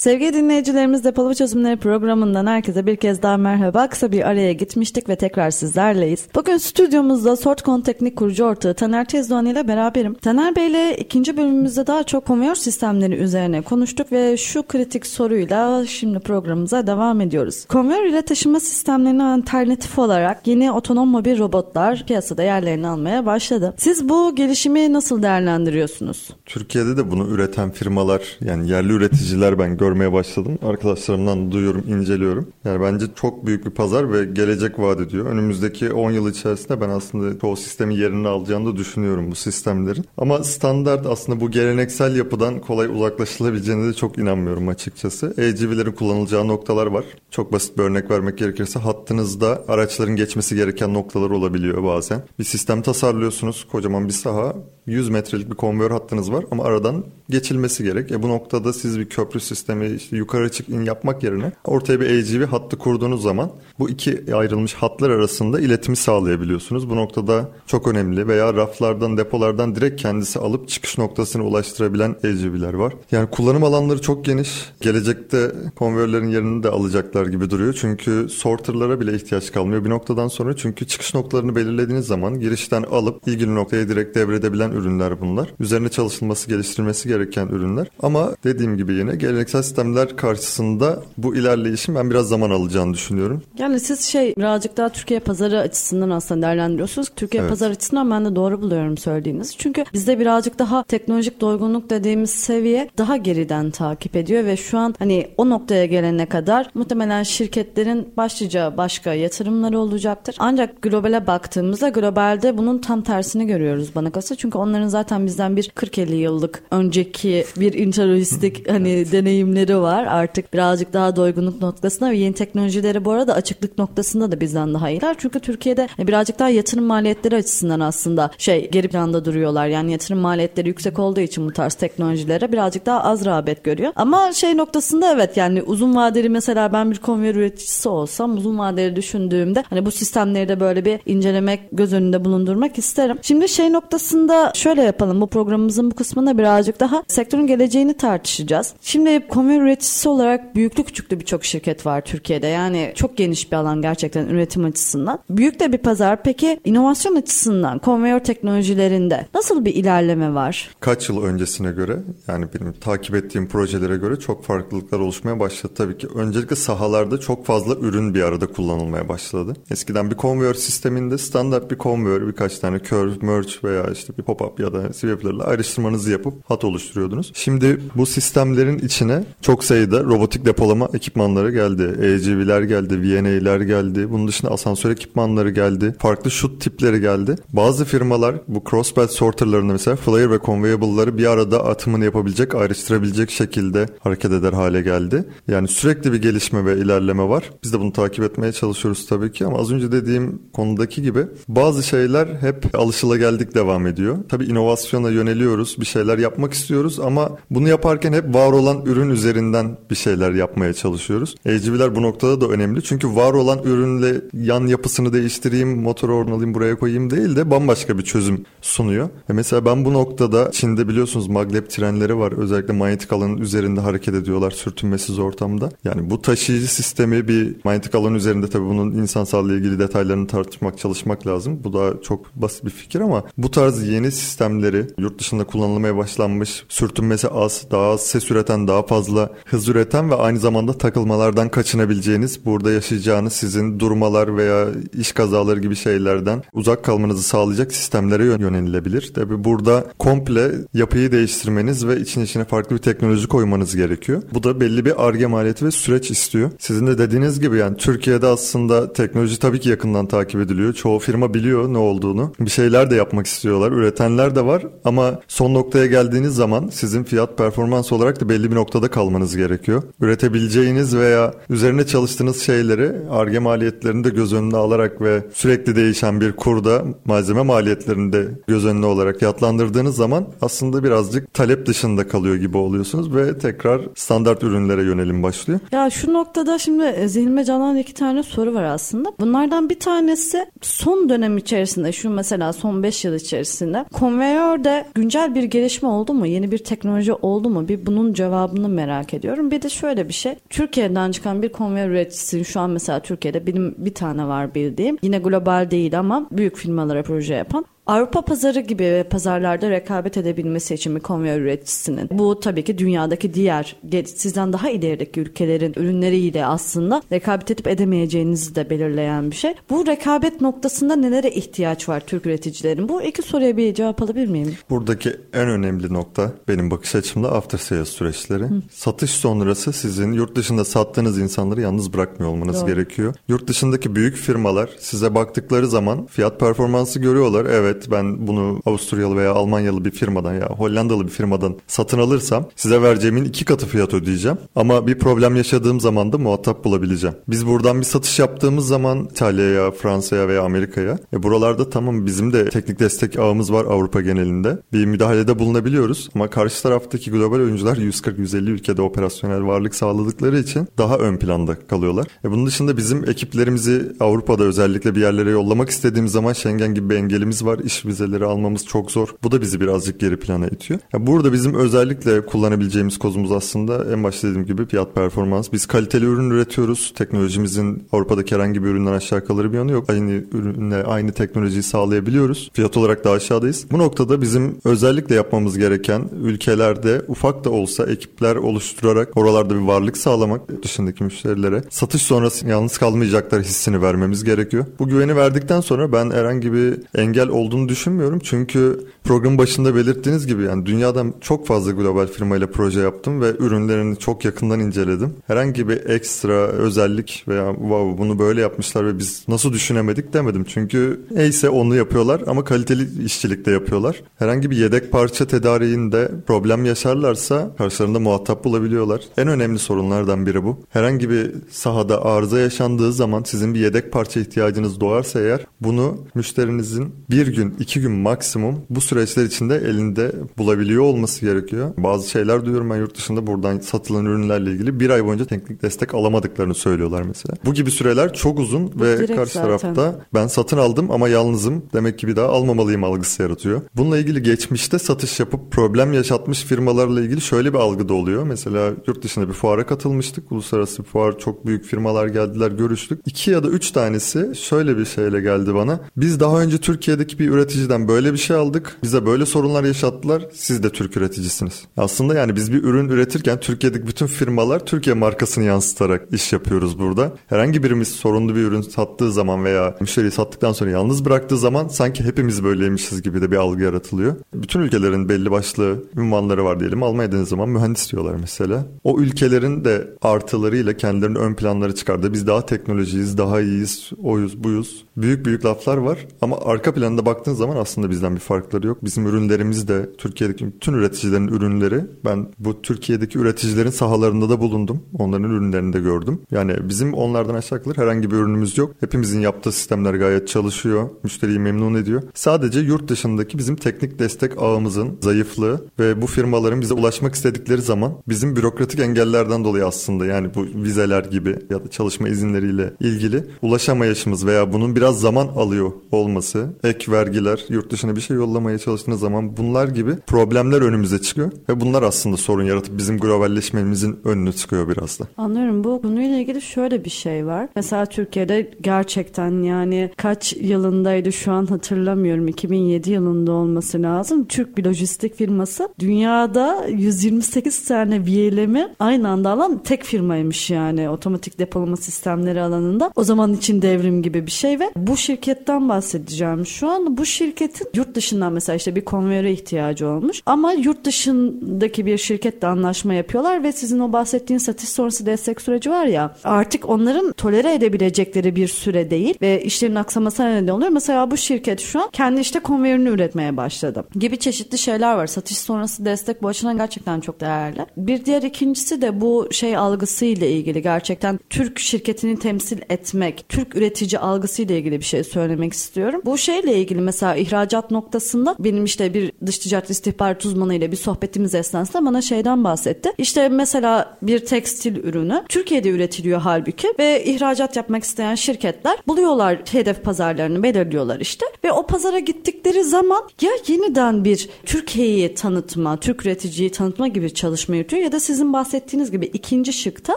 Sevgili dinleyicilerimiz Depolama Çözümleri programından herkese bir kez daha merhaba. Kısa bir araya gitmiştik ve tekrar sizlerleyiz. Bugün stüdyomuzda Sortcon Teknik kurucu ortağı Taner Tezdoğan ile beraberim. Taner Bey ile ikinci bölümümüzde daha çok konveyör sistemleri üzerine konuştuk ve şu kritik soruyla şimdi programımıza devam ediyoruz. Konveyör ile taşıma sistemlerine alternatif olarak yeni otonom mobil robotlar piyasada yerlerini almaya başladı. Siz bu gelişimi nasıl değerlendiriyorsunuz?
Türkiye'de de bunu üreten firmalar yani yerli üreticiler ben görmeye başladım. Arkadaşlarımdan duyuyorum, inceliyorum. Yani bence çok büyük bir pazar ve gelecek vaat ediyor. Önümüzdeki 10 yıl içerisinde ben aslında çoğu sistemi yerini alacağını da düşünüyorum bu sistemlerin. Ama standart aslında bu geleneksel yapıdan kolay uzaklaşılabileceğine de çok inanmıyorum açıkçası. AGV'lerin kullanılacağı noktalar var. Çok basit bir örnek vermek gerekirse hattınızda araçların geçmesi gereken noktalar olabiliyor bazen. Bir sistem tasarlıyorsunuz. Kocaman bir saha 100 metrelik bir konveyör hattınız var ama aradan geçilmesi gerek. E bu noktada siz bir köprü sistemi işte yukarı çık in yapmak yerine ortaya bir AGV hattı kurduğunuz zaman bu iki ayrılmış hatlar arasında iletimi sağlayabiliyorsunuz. Bu noktada çok önemli veya raflardan depolardan direkt kendisi alıp çıkış noktasına ulaştırabilen AGV'ler var. Yani kullanım alanları çok geniş. Gelecekte konveyörlerin yerini de alacaklar gibi duruyor. Çünkü sorterlara bile ihtiyaç kalmıyor bir noktadan sonra. Çünkü çıkış noktalarını belirlediğiniz zaman girişten alıp ilgili noktaya direkt devredebilen ürünler bunlar. Üzerine çalışılması, geliştirilmesi gereken ürünler. Ama dediğim gibi yine geleneksel sistemler karşısında bu ilerleyişin ben biraz zaman alacağını düşünüyorum.
Yani siz şey birazcık daha Türkiye pazarı açısından aslında değerlendiriyorsunuz. Türkiye evet. pazarı açısından ben de doğru buluyorum söylediğiniz. Çünkü bizde birazcık daha teknolojik doygunluk dediğimiz seviye daha geriden takip ediyor ve şu an hani o noktaya gelene kadar muhtemelen şirketlerin başlıca başka yatırımları olacaktır. Ancak globale baktığımızda globalde bunun tam tersini görüyoruz bana kalırsa. Çünkü onların zaten bizden bir 40-50 yıllık önceki bir interlojistik hani deneyimleri var. Artık birazcık daha doygunluk noktasında ve yeni teknolojileri bu arada açıklık noktasında da bizden daha iyiler. Çünkü Türkiye'de birazcık daha yatırım maliyetleri açısından aslında şey geri planda duruyorlar. Yani yatırım maliyetleri yüksek olduğu için bu tarz teknolojilere birazcık daha az rağbet görüyor. Ama şey noktasında evet yani uzun vadeli mesela ben bir konveyör üreticisi olsam uzun vadeli düşündüğümde hani bu sistemleri de böyle bir incelemek göz önünde bulundurmak isterim. Şimdi şey noktasında şöyle yapalım bu programımızın bu kısmında birazcık daha sektörün geleceğini tartışacağız. Şimdi konveyör üreticisi olarak büyüklü küçüklü birçok şirket var Türkiye'de. Yani çok geniş bir alan gerçekten üretim açısından. Büyük de bir pazar. Peki inovasyon açısından konveyör teknolojilerinde nasıl bir ilerleme var?
Kaç yıl öncesine göre yani benim takip ettiğim projelere göre çok farklılıklar oluşmaya başladı. Tabii ki öncelikle sahalarda çok fazla ürün bir arada kullanılmaya başladı. Eskiden bir konveyör sisteminde standart bir konveyör birkaç tane curve, merge veya işte bir pop-up ya da sweeper'la ayrıştırmanızı yapıp hat oluşturuyordunuz. Şimdi bu sistemlerin içine çok sayıda robotik depolama ekipmanları geldi. EGV'ler geldi, VNA'ler geldi. Bunun dışında asansör ekipmanları geldi. Farklı şut tipleri geldi. Bazı firmalar bu crossbelt sorterlarında mesela flyer ve conveyable'ları bir arada atımını yapabilecek, ayrıştırabilecek şekilde hareket eder hale geldi. Yani sürekli bir gelişme ve ilerleme var. Biz de bunu takip etmeye çalışıyoruz tabii ki ama az önce dediğim konudaki gibi bazı şeyler hep alışılageldik devam ediyor. Tabii inovasyona yöneliyoruz, bir şeyler yapmak istiyoruz ama bunu yaparken hep var olan ürün üzerinden bir şeyler yapmaya çalışıyoruz. AGV'ler bu noktada da önemli çünkü var olan ürünle yan yapısını değiştireyim, motoru ornalayayım buraya koyayım değil de bambaşka bir çözüm sunuyor. E mesela ben bu noktada Çin'de biliyorsunuz maglev trenleri var. Özellikle manyetik alanın üzerinde hareket ediyorlar sürtünmesiz ortamda. Yani bu taşıyıcı sistemi bir manyetik alan üzerinde tabii bunun insan sağlığı ilgili detaylarını tartışmak, çalışmak lazım. Bu da çok basit bir fikir ama bu tarz yeni sistemleri yurt dışında kullanılmaya başlanmış, sürtünmesi az, daha az ses üreten, daha fazla hız üreten ve aynı zamanda takılmalardan kaçınabileceğiniz, burada yaşayacağınız sizin durmalar veya iş kazaları gibi şeylerden uzak kalmanızı sağlayacak sistemlere yönelilebilir. Tabi burada komple yapıyı değiştirmeniz ve için içine farklı bir teknoloji koymanız gerekiyor. Bu da belli bir arge maliyeti ve süreç istiyor. Sizin de dediğiniz gibi yani Türkiye'de aslında teknoloji tabii ki yakından takip ediliyor. Çoğu firma biliyor ne olduğunu. Bir şeyler de yapmak istiyorlar. Üretenler de var ama son noktaya geldiğiniz zaman sizin fiyat performans olarak da belli bir noktada kalmanız gerekiyor. Üretebileceğiniz veya üzerine çalıştığınız şeyleri arge maliyetlerini de göz önüne alarak ve sürekli değişen bir kurda malzeme maliyetlerini de göz önüne olarak fiyatlandırdığınız zaman aslında birazcık talep dışında kalıyor gibi oluyorsunuz ve tekrar standart ürünlere yönelim başlıyor.
Ya şu noktada şimdi e, zihnime canlanan iki tane soru var aslında. Bunlardan bir tanesi son dönem içerisinde şu mesela son 5 yıl içerisinde konveyörde güncel bir gelişme oldu mu? Yeni bir teknoloji oldu mu? Bir bunun cevabını merak ediyorum. Bir de şöyle bir şey. Türkiye'den çıkan bir konveyör üreticisinin şu an mesela Türkiye'de benim bir tane var bildiğim. Yine global değil ama büyük firmalara proje yapan. Avrupa pazarı gibi pazarlarda rekabet edebilmesi için bir konveyör üreticisinin bu tabii ki dünyadaki diğer sizden daha ilerideki ülkelerin ürünleriyle aslında rekabet edip edemeyeceğinizi de belirleyen bir şey. Bu rekabet noktasında nelere ihtiyaç var Türk üreticilerin? Bu iki soruya bir cevap alabilir miyim?
Buradaki en önemli nokta benim bakış açımda after sales süreçleri. Hı. Satış sonrası sizin yurt dışında sattığınız insanları yalnız bırakmıyor olmanız Doğru. gerekiyor. Yurt dışındaki büyük firmalar size baktıkları zaman fiyat performansı görüyorlar. Evet evet ben bunu Avusturyalı veya Almanyalı bir firmadan ya Hollandalı bir firmadan satın alırsam size vereceğimin iki katı fiyat ödeyeceğim. Ama bir problem yaşadığım zaman da muhatap bulabileceğim. Biz buradan bir satış yaptığımız zaman İtalya'ya, Fransa'ya veya Amerika'ya e buralarda tamam bizim de teknik destek ağımız var Avrupa genelinde. Bir müdahalede bulunabiliyoruz ama karşı taraftaki global oyuncular 140-150 ülkede operasyonel varlık sağladıkları için daha ön planda kalıyorlar. E bunun dışında bizim ekiplerimizi Avrupa'da özellikle bir yerlere yollamak istediğimiz zaman Schengen gibi bir engelimiz var iş vizeleri almamız çok zor. Bu da bizi birazcık geri plana itiyor. Ya burada bizim özellikle kullanabileceğimiz kozumuz aslında en başta dediğim gibi fiyat performans. Biz kaliteli ürün üretiyoruz. Teknolojimizin Avrupa'daki herhangi bir üründen aşağı kalır bir yanı yok. Aynı ürünle aynı teknolojiyi sağlayabiliyoruz. Fiyat olarak daha aşağıdayız. Bu noktada bizim özellikle yapmamız gereken ülkelerde ufak da olsa ekipler oluşturarak oralarda bir varlık sağlamak dışındaki müşterilere satış sonrası yalnız kalmayacaklar hissini vermemiz gerekiyor. Bu güveni verdikten sonra ben herhangi bir engel olduğunu olduğunu düşünmüyorum. Çünkü program başında belirttiğiniz gibi yani dünyadan çok fazla global firmayla proje yaptım ve ürünlerini çok yakından inceledim. Herhangi bir ekstra özellik veya wow bunu böyle yapmışlar ve biz nasıl düşünemedik demedim. Çünkü neyse onu yapıyorlar ama kaliteli işçilikte yapıyorlar. Herhangi bir yedek parça tedariğinde problem yaşarlarsa karşılarında muhatap bulabiliyorlar. En önemli sorunlardan biri bu. Herhangi bir sahada arıza yaşandığı zaman sizin bir yedek parça ihtiyacınız doğarsa eğer bunu müşterinizin bir gün iki gün maksimum bu süreçler içinde elinde bulabiliyor olması gerekiyor. Bazı şeyler duyuyorum ben yurt dışında buradan satılan ürünlerle ilgili bir ay boyunca teknik destek alamadıklarını söylüyorlar mesela. Bu gibi süreler çok uzun bu ve karşı zaten. tarafta ben satın aldım ama yalnızım demek ki bir daha almamalıyım algısı yaratıyor. Bununla ilgili geçmişte satış yapıp problem yaşatmış firmalarla ilgili şöyle bir algı da oluyor. Mesela yurt dışında bir fuara katılmıştık. Uluslararası bir fuar çok büyük firmalar geldiler görüştük. İki ya da üç tanesi şöyle bir şeyle geldi bana. Biz daha önce Türkiye'deki bir üreticiden böyle bir şey aldık. Bize böyle sorunlar yaşattılar. Siz de Türk üreticisiniz. Aslında yani biz bir ürün üretirken Türkiye'deki bütün firmalar Türkiye markasını yansıtarak iş yapıyoruz burada. Herhangi birimiz sorunlu bir ürün sattığı zaman veya müşteriyi sattıktan sonra yalnız bıraktığı zaman sanki hepimiz böyleymişiz gibi de bir algı yaratılıyor. Bütün ülkelerin belli başlı ünvanları var diyelim. Almanya'da zaman mühendis diyorlar mesela. O ülkelerin de artılarıyla kendilerinin ön planları çıkardı. Biz daha teknolojiyiz, daha iyiyiz, oyuz, buyuz. Büyük büyük laflar var ama arka planda baktığın zaman aslında bizden bir farkları yok. Bizim ürünlerimiz de Türkiye'deki bütün üreticilerin ürünleri. Ben bu Türkiye'deki üreticilerin sahalarında da bulundum. Onların ürünlerini de gördüm. Yani bizim onlardan aşağı herhangi bir ürünümüz yok. Hepimizin yaptığı sistemler gayet çalışıyor. Müşteriyi memnun ediyor. Sadece yurt dışındaki bizim teknik destek ağımızın zayıflığı ve bu firmaların bize ulaşmak istedikleri zaman bizim bürokratik engellerden dolayı aslında yani bu vizeler gibi ya da çalışma izinleriyle ilgili ulaşamayışımız veya bunun biraz zaman alıyor olması, ek vergiler, yurt dışına bir şey yollamaya çalıştığınız zaman bunlar gibi problemler önümüze çıkıyor ve bunlar aslında sorun yaratıp bizim globalleşmemizin önünü çıkıyor biraz da.
Anlıyorum. Bu konuyla ilgili şöyle bir şey var. Mesela Türkiye'de gerçekten yani kaç yılındaydı şu an hatırlamıyorum. 2007 yılında olması lazım. Türk bir lojistik firması dünyada 128 tane VLM'i aynı anda alan tek firmaymış yani otomatik depolama sistemleri alanında. O zaman için devrim gibi bir şey ve bu şirketten bahsedeceğim. Şu an bu şirketin yurt dışından mesela işte bir konveyöre ihtiyacı olmuş. Ama yurt dışındaki bir şirketle anlaşma yapıyorlar ve sizin o bahsettiğin satış sonrası destek süreci var ya artık onların tolere edebilecekleri bir süre değil ve işlerin aksamasına neden oluyor. Mesela bu şirket şu an kendi işte konveyörünü üretmeye başladı. Gibi çeşitli şeyler var. Satış sonrası destek bu açıdan gerçekten çok değerli. Bir diğer ikincisi de bu şey algısıyla ilgili gerçekten Türk şirketini temsil etmek, Türk üretici algısıyla ilgili bir şey söylemek istiyorum. Bu şeyle ilgili mesela ihracat noktasında benim işte bir dış ticaret istihbarat uzmanı ile bir sohbetimiz esnasında bana şeyden bahsetti. İşte mesela bir tekstil ürünü Türkiye'de üretiliyor halbuki ve ihracat yapmak isteyen şirketler buluyorlar hedef pazarlarını belirliyorlar işte ve o pazara gittikleri zaman ya yeniden bir Türkiye'yi tanıtma, Türk üreticiyi tanıtma gibi çalışma yürütüyor ya da sizin bahsettiğiniz gibi ikinci şıkta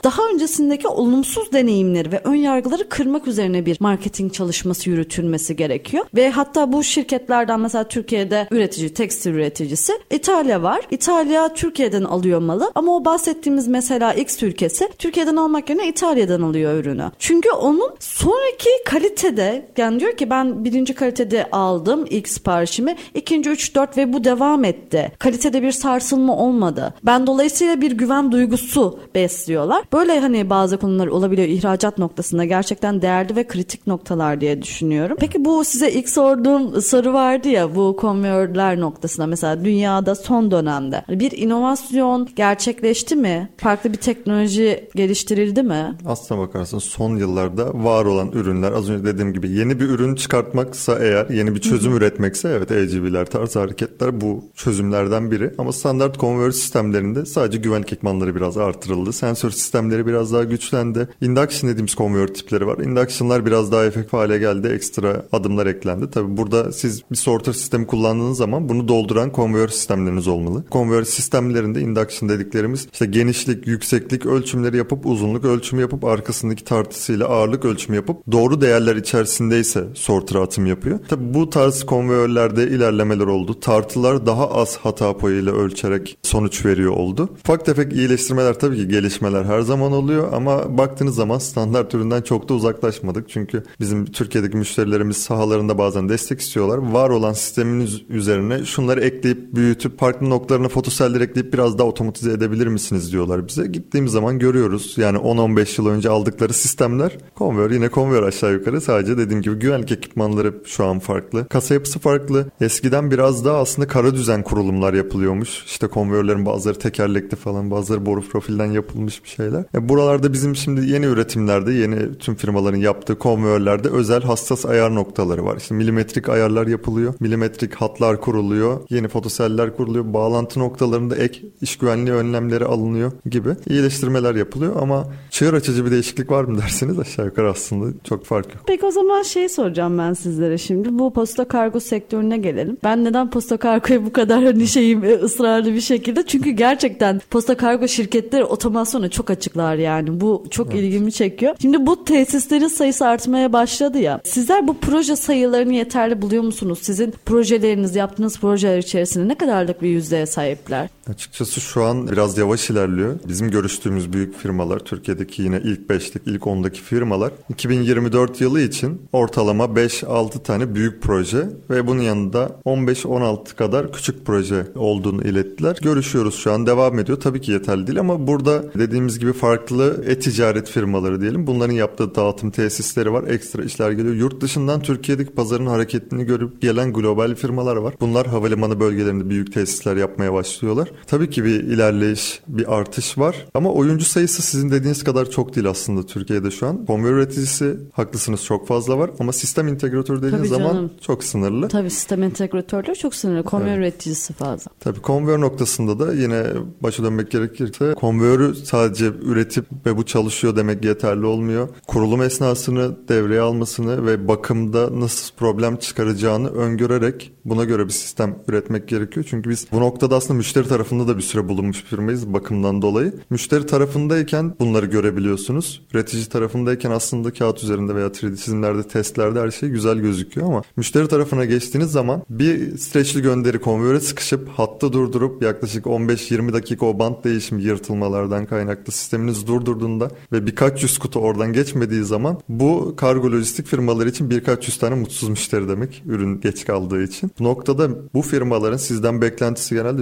daha öncesindeki olumsuz deneyimleri ve ön yargıları kırmak üzerine bir marketing çalışması yürütülmesi gerekiyor. Ve hatta bu şirketlerden mesela Türkiye'de üretici, tekstil üreticisi İtalya var. İtalya Türkiye'den alıyor malı ama o bahsettiğimiz mesela X ülkesi Türkiye'den almak yerine İtalya'dan alıyor ürünü. Çünkü onun sonraki kalitede yani diyor ki ben birinci kalitede aldım ilk siparişimi. ikinci, üç, dört ve bu devam etti. Kalitede bir sarsılma olmadı. Ben dolayısıyla bir güven duygusu besliyorlar. Böyle hani bazı konular olabiliyor ihracat noktasında gerçekten değerli ve kritik noktalar diye düşünüyorum. Peki bu size ilk sorduğum soru vardı ya bu konveyörler noktasında mesela dünyada son dönemde bir inovasyon gerçekleşti mi? Farklı bir teknoloji geliştirildi mi?
Aslına bakarsan son yıllarda var olan ürünler az önce dediğim gibi yeni bir ürün çıkartmaksa eğer yeni bir çözüm üretmekse evet AGV'ler tarzı hareketler bu çözümlerden biri. Ama standart konveyör sistemlerinde sadece güvenlik ekipmanları biraz artırıldı. Sensör sistemleri biraz daha güçlendi. Induction dediğimiz konveyör tipleri var. Induction'lar biraz daha efektif hale geldi. Ekstra adımlar eklendi. Tabi burada siz bir sorter sistemi kullandığınız zaman bunu dolduran konveyör sistemleriniz olmalı. Konveyör sistemlerinde induction dediklerimiz işte genişlik, yükseklik ölçümleri yapıp uzunluk ölçümü yapıp arkasındaki tartısıyla ağırlık ölçümü yapıp doğru değerler içerisindeyse sorter atım yapıyor. Tabi bu tarz konveyörlerde ilerlemeler oldu. Tartılar daha az hata payıyla ölçerek sonuç veriyor oldu. Ufak tefek iyileştirmeler tabii ki gelişmeler her zaman oluyor ama baktığınız zaman standart üründen çok da uzaklaşmadık. Çünkü bizim Türkiye'deki müşterilerimiz sahalarında bazen destek istiyorlar. Var olan sisteminiz üzerine şunları ekleyip büyütüp farklı noktalarına fotoseller ekleyip biraz daha otomatize edebilir misiniz diyorlar bize. Gittiğimiz zaman görüyoruz. Yani 10-15 yıl önce aldıkları sistemler konveyör yine konveyör aşağı yukarı. Sadece dediğim gibi güvenlik ekipmanları şu an farklı. Kasa yapısı farklı. Eskiden biraz daha aslında kara düzen kurulumlar yapılıyormuş. İşte konveyörlerin bazıları tekerlekli falan bazıları boru profilden yapılmış bir şeyler. E buralarda bizim şimdi yeni üretimlerde yeni tüm firmaların yaptığı konveyörlerde özel hassas ayar noktaları var. İşte milimetrik ayarlar yapılıyor. Milimetrik hatlar kuruluyor. Yeni fotoseller kuruluyor. Bağlantı noktalarında ek iş güvenliği önlemleri alınıyor gibi iyileştirmeler yapılıyor ama çığır açıcı bir değişiklik var mı derseniz aşağı yukarı aslında çok fark yok.
Peki o zaman şey soracağım ben sizlere şimdi. Bu posta kargo sektörüne gelelim. Ben neden posta kargoya bu kadar hani şeyim e, ısrarlı bir şekilde? Çünkü gerçekten posta kargo şirketleri otomasyona çok açıklar yani. Bu çok evet. ilgimi çekiyor. Şimdi bu tesislerin sayısı artmaya başladı ya. Sizler bu proje sayılarını yeterli buluyor musunuz? Sizin projeleriniz, yaptığınız projeler içerisinde ne kadarlık bir yüzdeye sahipler?
Açıkçası şu an biraz yavaş ilerliyor. Bizim görüştüğümüz büyük firmalar, Türkiye'deki yine ilk 5'lik, ilk 10'daki firmalar 2024 yılı için ortalama 5-6 tane büyük proje ve bunun yanında 15-16 kadar küçük proje olduğunu ilettiler. Görüşüyoruz şu an devam ediyor. Tabii ki yeterli değil ama burada dediğimiz gibi farklı e-ticaret firmaları diyelim. Bunların yaptığı dağıtım tesisleri var. Ekstra işler geliyor. Yurt dışından Türkiye'deki pazarın hareketini görüp gelen global firmalar var. Bunlar havalimanı bölgelerinde büyük tesisler yapmaya başlıyorlar. Tabii ki bir ilerleyiş, bir artış var. Ama oyuncu sayısı sizin dediğiniz kadar çok değil aslında Türkiye'de şu an. Konveyör üreticisi haklısınız çok fazla var ama sistem integratörü dediğiniz zaman çok sınırlı.
Tabii sistem integratörleri çok sınırlı. Konveyör evet. üreticisi fazla.
Tabii konveyör noktasında da yine başa dönmek gerekirse konveyörü sadece üretip ve bu çalışıyor demek yeterli olmuyor. Kurulum esnasını devreye almasını ve bakımda nasıl problem çıkaracağını öngörerek buna göre bir sistem üretmek gerekiyor. Çünkü biz bu noktada aslında müşteri tarafında da bir süre bulunmuş firmayız bakımdan dolayı. Müşteri tarafındayken bunları görebiliyorsunuz. Üretici tarafındayken aslında kağıt üzerinde veya 3D çizimlerde, testlerde her şey güzel gözüküyor ama müşteri tarafına geçtiğiniz zaman bir streçli gönderi konveyöre sıkışıp hatta durdurup yaklaşık 15-20 dakika o bant değişimi yırtılmalardan kaynaklı sisteminiz durdurduğunda ve birkaç yüz kutu oradan geçmediği zaman bu kargo lojistik firmalar için birkaç yüz tane mutsuz müşteri demek ürün geç kaldığı için. noktada bu firmaların sizden beklentisi genelde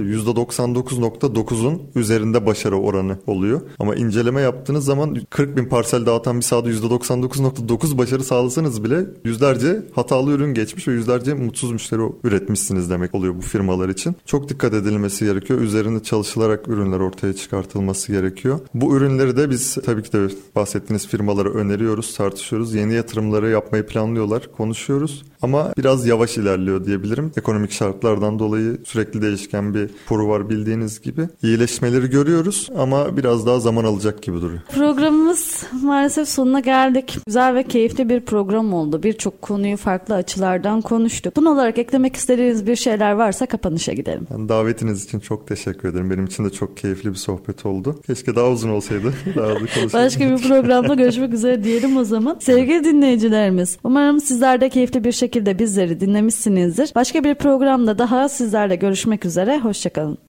%99.9'un üzerinde başarı oranı oluyor. Ama inceleme yaptığınız zaman 40 bin parsel dağıtan bir sahada %99.9 başarı sağlasanız bile yüzlerce hatalı ürün geçmiş ve yüzlerce mutsuz müşteri üretmişsiniz demek oluyor bu firmalar için. Çok dikkat edilmesi gerekiyor. Üzerinde çalışılarak ürünler ortaya çıkartılması gerekiyor. Bu ürünleri de biz tabii ki de bahsettiğiniz firmalara öneriyoruz, tartışıyoruz. Yeni yatırımları yapmayı planlıyorlar, konuşuyoruz. Ama biraz yavaş ilerliyor diyebilirim. Ekonomik şartlardan dolayı sürekli değişken bir kuru var bildiğiniz gibi. İyileşmeleri görüyoruz ama biraz daha zaman alacak gibi duruyor.
Programımız maalesef sonuna geldik. Güzel ve keyifli bir program oldu. Birçok konuyu farklı açılardan konuştuk. Bunun olarak eklemek istediğiniz bir şeyler varsa kapanışa gidelim.
Yani davetiniz için çok teşekkür ederim. Benim için de çok keyifli bir sohbet oldu. Keşke daha uzun olsaydı. Daha da
Başka bir programda görüşmek üzere diyelim o zaman. Sevgili dinleyicilerimiz, umarım sizler de keyifli bir şekilde bizleri dinlemişsinizdir. Başka bir programda daha sizlerle görüşmek üzere. Hoşçakalın.